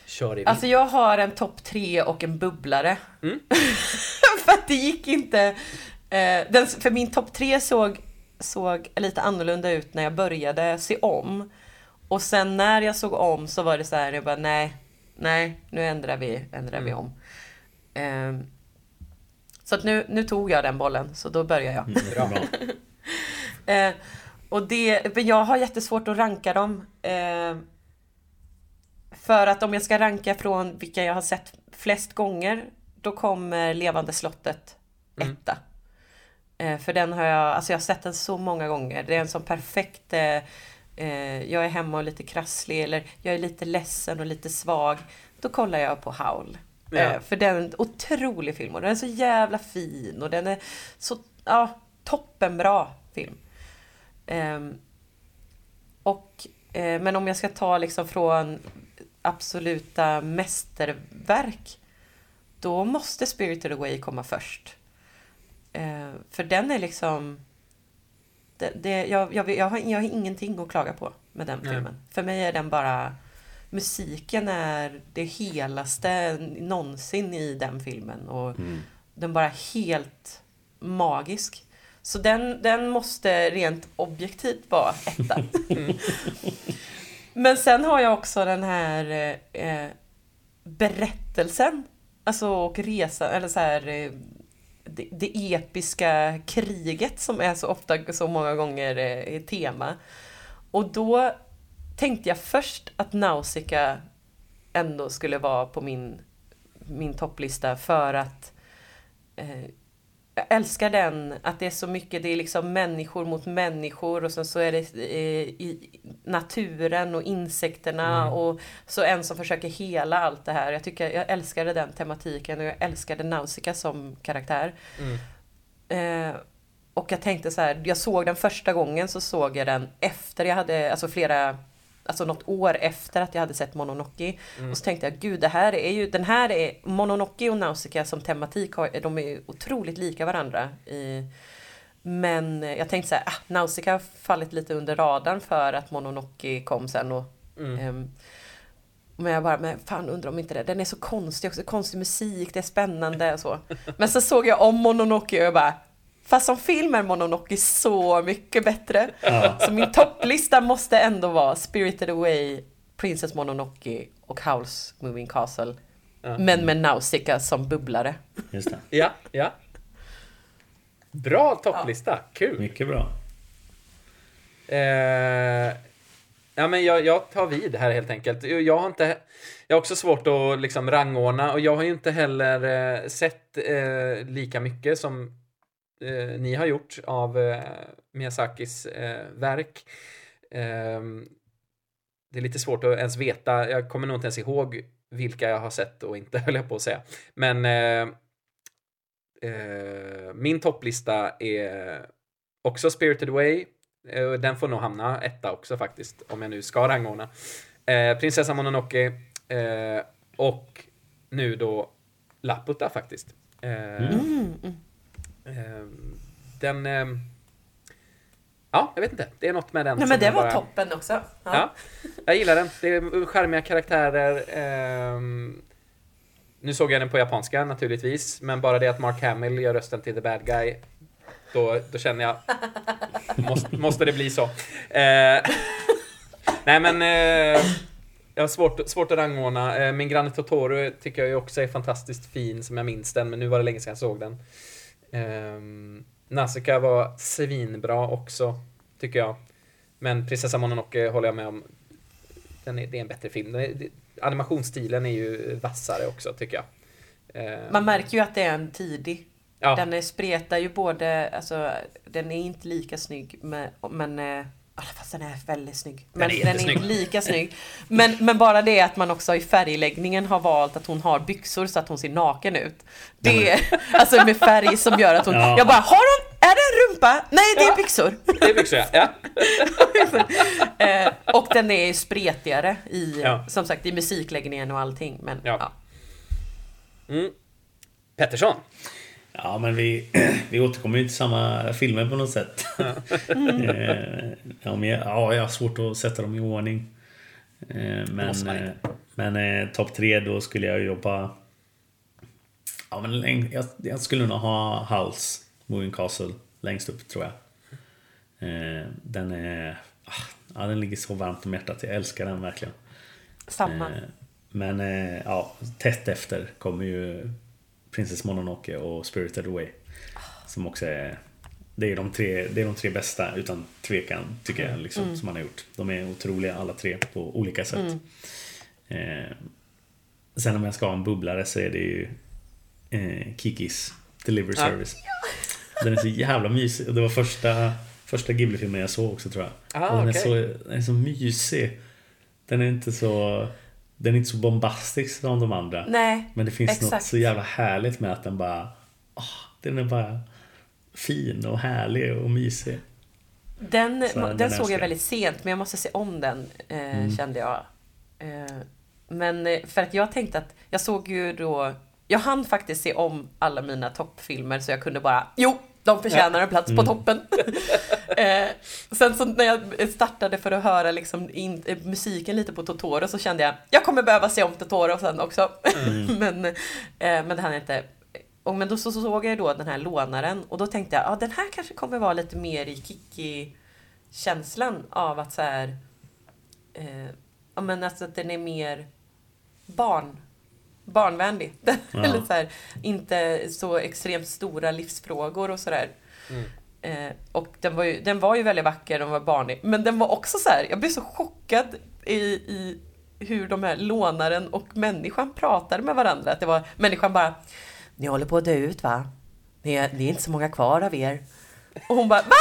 kör det. Alltså jag har en topp tre och en bubblare. Mm. för att det gick inte... Eh, den, för min topp tre såg, såg lite annorlunda ut när jag började se om. Och sen när jag såg om så var det så här, jag bara nej, nej, nu ändrar vi, ändrar vi Mm. om. Eh, så att nu, nu tog jag den bollen, så då börjar jag. Bra. Eh, och det, men jag har jättesvårt att ranka dem. Eh, för att om jag ska ranka från vilka jag har sett flest gånger, då kommer Levande slottet Mm. etta. Eh, för den har jag, alltså jag har sett den så många gånger. Det är en sån perfekt, eh, eh, jag är hemma och lite krasslig eller jag är lite ledsen och lite svag. Då kollar jag på Howl. Ja. För den är en otrolig film och den är så jävla fin och den är så, ja, toppenbra film. Ehm, och, men om jag ska ta liksom från absoluta mästerverk, då måste Spirited Away komma först. Eh, för den är liksom... Det, det, jag, jag, jag, har, jag har ingenting att klaga på med den Nej. filmen. För mig är den bara... Musiken är det helaste någonsin i den filmen. Och Mm. den bara helt magisk. Så den, den måste rent objektivt vara etta. Men sen har jag också den här eh, berättelsen. Alltså och resan, eller så här eh, det, det episka kriget som är så ofta, så många gånger eh, är tema. Och då tänkte jag först att Nausicaa ändå skulle vara på min, min topplista för att eh, jag älskar den, att det är så mycket, det är liksom människor mot människor och sen så är det eh, i naturen och insekterna och så en som försöker hela allt det här. Jag tycker, jag älskade den tematiken och jag älskade Nausicaa som karaktär. Mm. Eh, och jag tänkte så här, jag såg den första gången så såg jag den efter jag hade, alltså flera, alltså något år efter att jag hade sett Mononoke. Och så tänkte jag, gud det här är ju, den här är, Mononoke och Nausicaa som tematik, har, de är ju otroligt lika varandra. I, men jag tänkte så här, ah, Nausicaa har fallit lite under radarn för att Mononoke kom sen och Mm. ehm, men jag bara, men fan undrar om inte det, den är så konstig också, konstig musik, det är spännande och så. Men så såg jag om Mononoke och jag bara, fast som film är Mononoke så mycket bättre. Så min topplista måste ändå vara Spirited Away, Princess Mononoke och Howl's Moving Castle. Ja. Men med Nausicaa som bubblare. Just det. Ja, ja. Bra topplista, kul! Mycket bra. Eh, ja, men jag, jag tar vid här helt enkelt. Jag har inte... Jag har också svårt att liksom rangordna och jag har ju inte heller eh, sett eh, lika mycket som eh, ni har gjort av eh, Miyazakis eh, verk. Ehm, det är lite svårt att ens veta. Jag kommer nog inte ens ihåg vilka jag har sett och inte, höll jag på att säga. Men eh, eh, min topplista är också Spirited Away. Eh, Den får nog hamna etta också faktiskt, om jag nu ska rangordna. Eh, Prinsessa Mononoke eh, och nu då Laputa faktiskt. Eh, Mm, mm den... Eh, ja, jag vet inte. Det är något med den Nej men det var bara- toppen också. Ja. Ja, jag gillar den. Det är charmiga karaktärer. ehm, nu såg jag den på japanska naturligtvis, men bara det att Mark Hamill gör rösten till the bad guy, då, då känner jag, måste, måste det bli så? Eh, nej men, eh, jag har svårt, svårt att rangordna. Eh, min granne Totoro tycker jag också är fantastiskt fin som jag minns den, men nu var det länge sedan jag såg den. Um, Nausicaa var svinbra också, tycker jag. Men Prinsessa Mononoke håller jag med om. Den är, det är en bättre film. Är, det, animationsstilen är ju vassare också, tycker jag. Eh, Man märker ju att det är en tidig Ja. Den är, spretar ju både, alltså den är inte lika snygg men, men eh, fast den är väldigt snygg. Men är den är inte lika snygg. Men, men bara det att man också i färgläggningen har valt att hon har byxor så att hon ser naken ut. Det är alltså med färg som gör att hon, Ja. jag bara, har hon, är det en rumpa? Nej det är byxor. Det är byxor, ja. eh, och den är spretigare i, Ja. som sagt i musikläggningen och allting. Men Ja. ja. Mm. Pettersson. Ja, men vi, vi återkommer ju till samma filmer på något sätt. Eh, ja, men jag, ja, jag har svårt att sätta dem i ordning. Eh, Men, eh, men eh, topp tre, då skulle jag jobba... Ja, men jag, jag skulle nog ha House, Moving Castle, längst upp tror jag. Eh, Den är... ah, Ja, den ligger så varmt om hjärtat. Jag älskar den verkligen. Samma. Eh, Men eh, ja, tätt efter kommer ju Princess Mononoke och Spirited Away. Som också är... Det är de tre, det är de tre bästa utan tvekan tycker jag liksom, som han har gjort. De är otroliga alla tre på olika sätt. Eh, sen om jag ska ha en bubblare så är det ju eh, Kikis Delivery Ja. Service. Den är så jävla mysig. Det var första, första Ghibli-filmen jag såg också tror jag. Ah, den, är okej. så, den är så mysig. Den är inte så... Den är inte så bombastisk som de andra. Nej, Men det finns något exakt. så jävla härligt med att den bara... ah, den är bara fin och härlig och mysig. Den, Så den, den såg jag jag. väldigt sent, men jag måste se om den, eh, Mm. kände jag. Eh, men eh, för att jag tänkte att, jag såg ju då, jag hann faktiskt se om alla mina toppfilmer så jag kunde bara, jo, de förtjänar en plats på toppen. eh, sen så när jag startade för att höra liksom in, eh, musiken lite på Totoro så kände jag, jag kommer behöva se om Totoro sen också. men, eh, men det hann jag inte. Och men då så så såg jag då den här lånaren och då tänkte jag, ja den här kanske kommer vara lite mer i Kiki-känslan av att så här, eh, ja men alltså att den är mer barn, barnvänlig. Ja. Eller så här, inte så extremt stora livsfrågor och sådär. Mm. Eh, och den var, ju, den var ju väldigt vacker, den var barnig. Men den var också så här, jag blev så chockad i, i hur de här lånaren och människan pratade med varandra. Att det var människan bara, ni håller på att dö ut va? Ni är, ni är inte så många kvar av er. Och hon bara, va?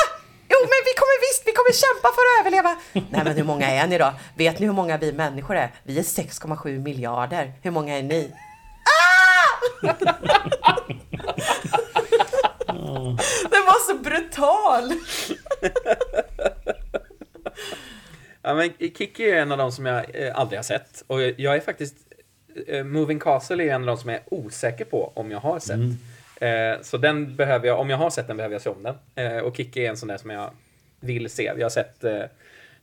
Jo men vi kommer visst, vi kommer kämpa för att överleva. Nej men hur många är ni då? Vet ni hur många vi människor är? Vi är 6,7 miljarder. Hur många är ni? Ah! Den var så brutal! Ja, men Kiki är en av de som jag eh, aldrig har sett. Och jag är faktiskt... Eh, Moving Castle är en av de som jag är osäker på om jag har sett. Eh, så den behöver jag, om jag har sett den behöver jag se om den. Och Kiki är en sån där som jag vill se. Jag har sett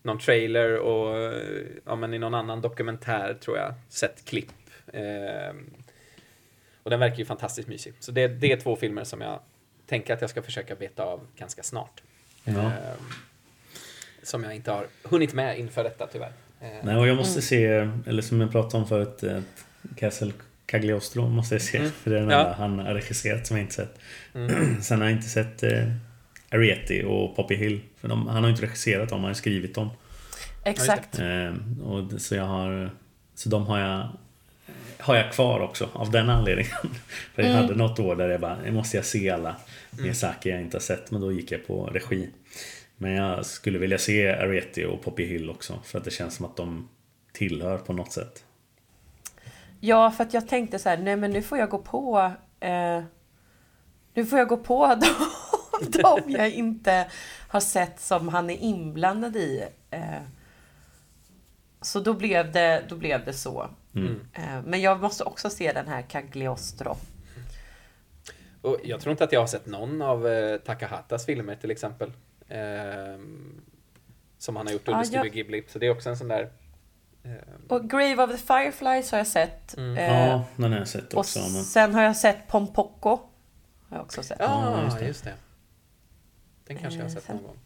någon trailer och ja, men i någon annan dokumentär tror jag sett klipp. Eh, och den verkar ju fantastiskt mysig. Så det, det är två filmer som jag tänker att jag ska försöka beta av ganska snart. Ja. Eh, som jag inte har hunnit med inför detta tyvärr. Eh, Nej, och jag måste se, eller som jag pratade om förut, ett Castle Cagliostro måste jag se. Mm. För det är den Ja. enda han har regisserat som jag inte sett. Mm. Sen har jag inte sett eh, Ariety och Poppy Hill. För de, han har ju inte regisserat dem, han har skrivit dem. Exakt. Eh, och så jag har... Så de har jag... Har jag kvar också av den anledningen. För jag Mm. hade något år där jag bara, nu måste jag se alla Miyazaki jag inte har sett. Men då gick jag på regi. Men jag skulle vilja se Ariety och Poppy Hill också. För att det känns som att de tillhör på något sätt. Ja, för att jag tänkte så här, nej men nu får jag gå på eh, Nu får jag gå på de, de jag inte har sett som han är inblandad i. Eh, så då blev det, då blev det så. Mm. Eh, men jag måste också se den här Cagliostro. Och jag tror inte att jag har sett någon av eh, Takahatas filmer till exempel. ehm, som han har gjort under Ja, Studio jag- Ghibli. Så det är också en sån där... ehm, Och Grave of the Fireflies har jag sett. Mm. Eh, Ja, den har jag sett och också. Men... sen har jag sett Pompoko. Har jag också sett. Ja, Ja, just, just det. Den kanske jag har Eh, sett sen- någon gång.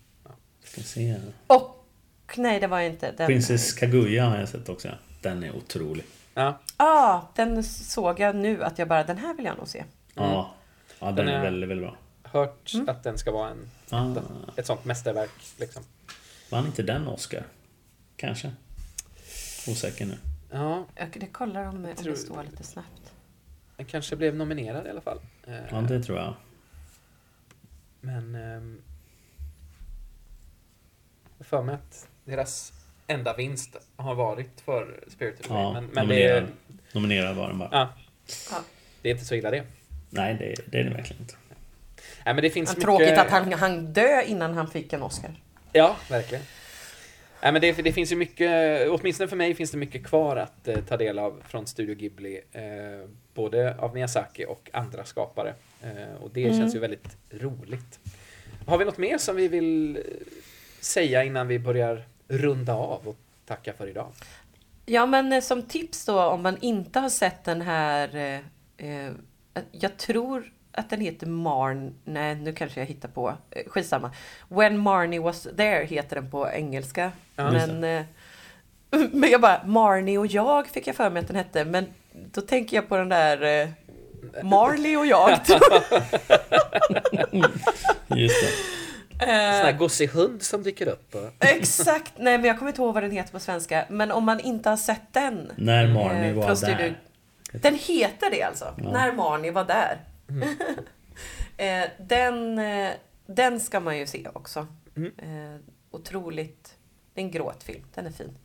Ska se. Och nej, det var jag inte. Den, Princess Kaguya har jag sett också. Den är otrolig. Ja, ah, den såg jag nu att jag bara, den här vill jag nog se. Ja, ja den, Den är väldigt, väldigt bra. hört Mm. att den ska vara en, Ah, ett sånt mästerverk. Liksom. vann inte den Oscar? Kanske? Osäker nu. Ja, Jag det kollar om, om tror- det står lite snabbt. den kanske blev nominerad i alla fall. Eh, Ja, det tror jag. Men... ehm, Jag för mig att deras enda vinst har varit för Spirited Away. Ja, men men det, nominerad. är, Nominerad var den bara. ja, Ja. det är inte så illa det. Nej, det, det är det verkligen inte. Nej, men det finns Men mycket... Tråkigt att han han dö innan han fick en Oscar. Ja, verkligen. Nej, men det, det finns ju mycket, åtminstone för mig finns det mycket kvar att eh, ta del av från Studio Ghibli. Eh, både av Miyazaki och andra skapare. Eh, och det Mm. känns ju väldigt roligt. Har vi något mer som vi vill eh, säga innan vi börjar runda av och tacka för idag? Ja, men eh, som tips då om man inte har sett den här... Eh, eh, jag tror att den heter Marn... Nej, nu kanske jag hittar på. Eh, skitsamma. When Marnie was there heter den på engelska. Ja, men, eh, men jag bara, Marnie och jag fick jag för mig att den hette. Men då tänker jag på den där eh, Marley och jag. Just det. Sån här gossig hund som dyker upp. Exakt! Nej, men jag kommer inte ihåg vad den heter på svenska. Men om man inte har sett den. När Marnie eh, var där. Den heter det alltså. När Marnie var där. eh, den, eh, den ska man ju se också. Eh, otroligt. Det är en gråtfilm. Den är fin.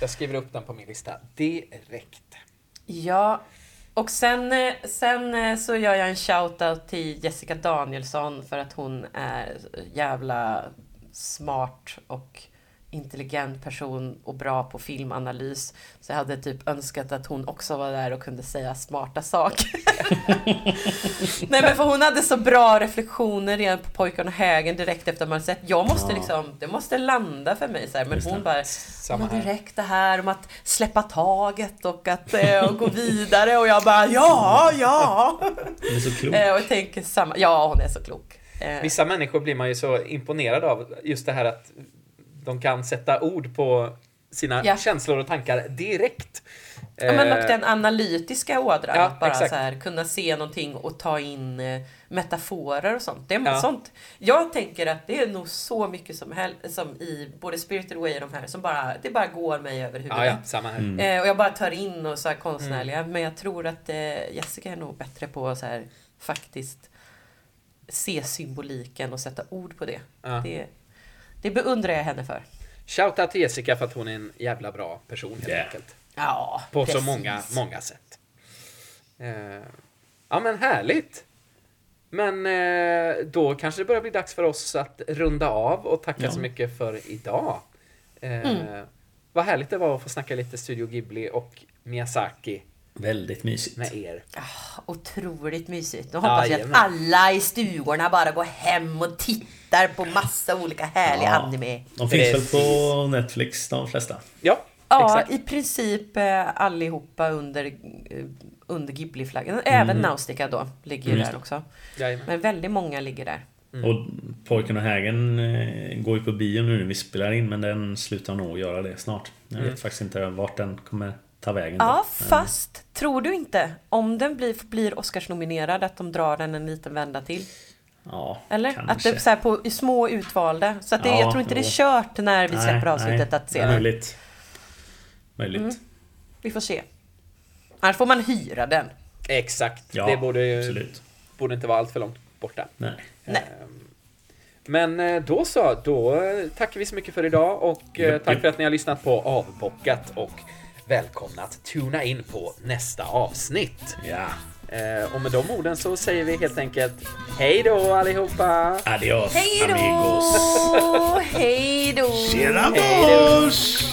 Jag skriver upp den på min lista direkt. Ja. Och sen, eh, sen eh, så gör jag en shout-out till Jessica Danielsson för att hon är jävla smart och intelligent person och bra på filmanalys. Så jag hade typ önskat att hon också var där och kunde säga smarta saker. Nej men för hon hade så bra reflektioner redan på Pojkarna och Hägen direkt efter man sett. Jag måste Ja. liksom, det måste landa för mig så här. Men Just hon det. bara, Samma men direkt det här om att släppa taget och att eh, och gå vidare och jag bara ja, ja. Den är så klok. Eh, och jag tänker samma, ja hon är så klok. Eh, Vissa människor blir man ju så imponerad av. Just det här att de kan sätta ord på sina Ja. känslor och tankar direkt. Ja, men och Eh, den analytiska ådran. Ja, att bara exakt. så här, kunna se någonting och ta in eh, metaforer och sånt. Det är Ja. sånt. Jag tänker att det är nog så mycket som, hel- som i både Spirited Away och de här som bara, det bara går mig över huvudet. Ja, ja, samma här. Mm. Eh, och jag bara tar in och så här konstnärliga. Mm. Men jag tror att eh, Jessica är nog bättre på att så här, faktiskt se symboliken och sätta ord på det. Ja. det. Det beundrar jag henne för. Shoutout till Jessica för att hon är en jävla bra person helt Yeah. enkelt. Ja, På precis. så många, många sätt. Eh, ja men härligt! Men eh, då kanske det börjar bli dags för oss att runda av och tacka Ja. så mycket för idag. Eh, Mm. Vad härligt det var att få snacka lite Studio Ghibli och Miyazaki Väldigt mysigt. med er. Ah, Otroligt mysigt. Nu hoppas jag att alla i stugorna bara går hem och tittar på massa olika härliga Ja. anime. De finns väl Precis. på Netflix, de flesta. Ja, Ja, exakt. i princip eh, allihopa under, eh, under Ghibli-flaggan. Även Mm. Nausicaa då ligger ju Mm, där också. Jajamän. Men väldigt många ligger där. Mm. Och Pojken och Hägen eh, går ju på bio nu när vi spelar in men den slutar nog göra det snart. Jag vet Mm. faktiskt inte vart den kommer ta vägen. då. Ja, Men- fast tror du inte om den blir, blir Oscarsnominerad att de drar den en liten vända till? Ja, Eller? kanske. Att det är så här på i små utvalda. Så att det, Ja, jag tror inte det är kört när vi Nej, släpper avsnittet nej, att se den. Möjligt. Möjligt. Mm. Vi får se. Annars får man hyra den. Exakt. Ja, det borde, ju- absolut. borde inte vara allt för långt borta. Nej. Nej. Ehm, Men eh, då så, då eh, tackar vi så mycket för idag och eh, tack för att ni har lyssnat på Avbockat och välkomna att tuna in på nästa avsnitt. Ja. Eh, Och med de orden så säger vi helt enkelt hej då allihopa! Adios Hej amigos. då! Hej då! Tjena boss!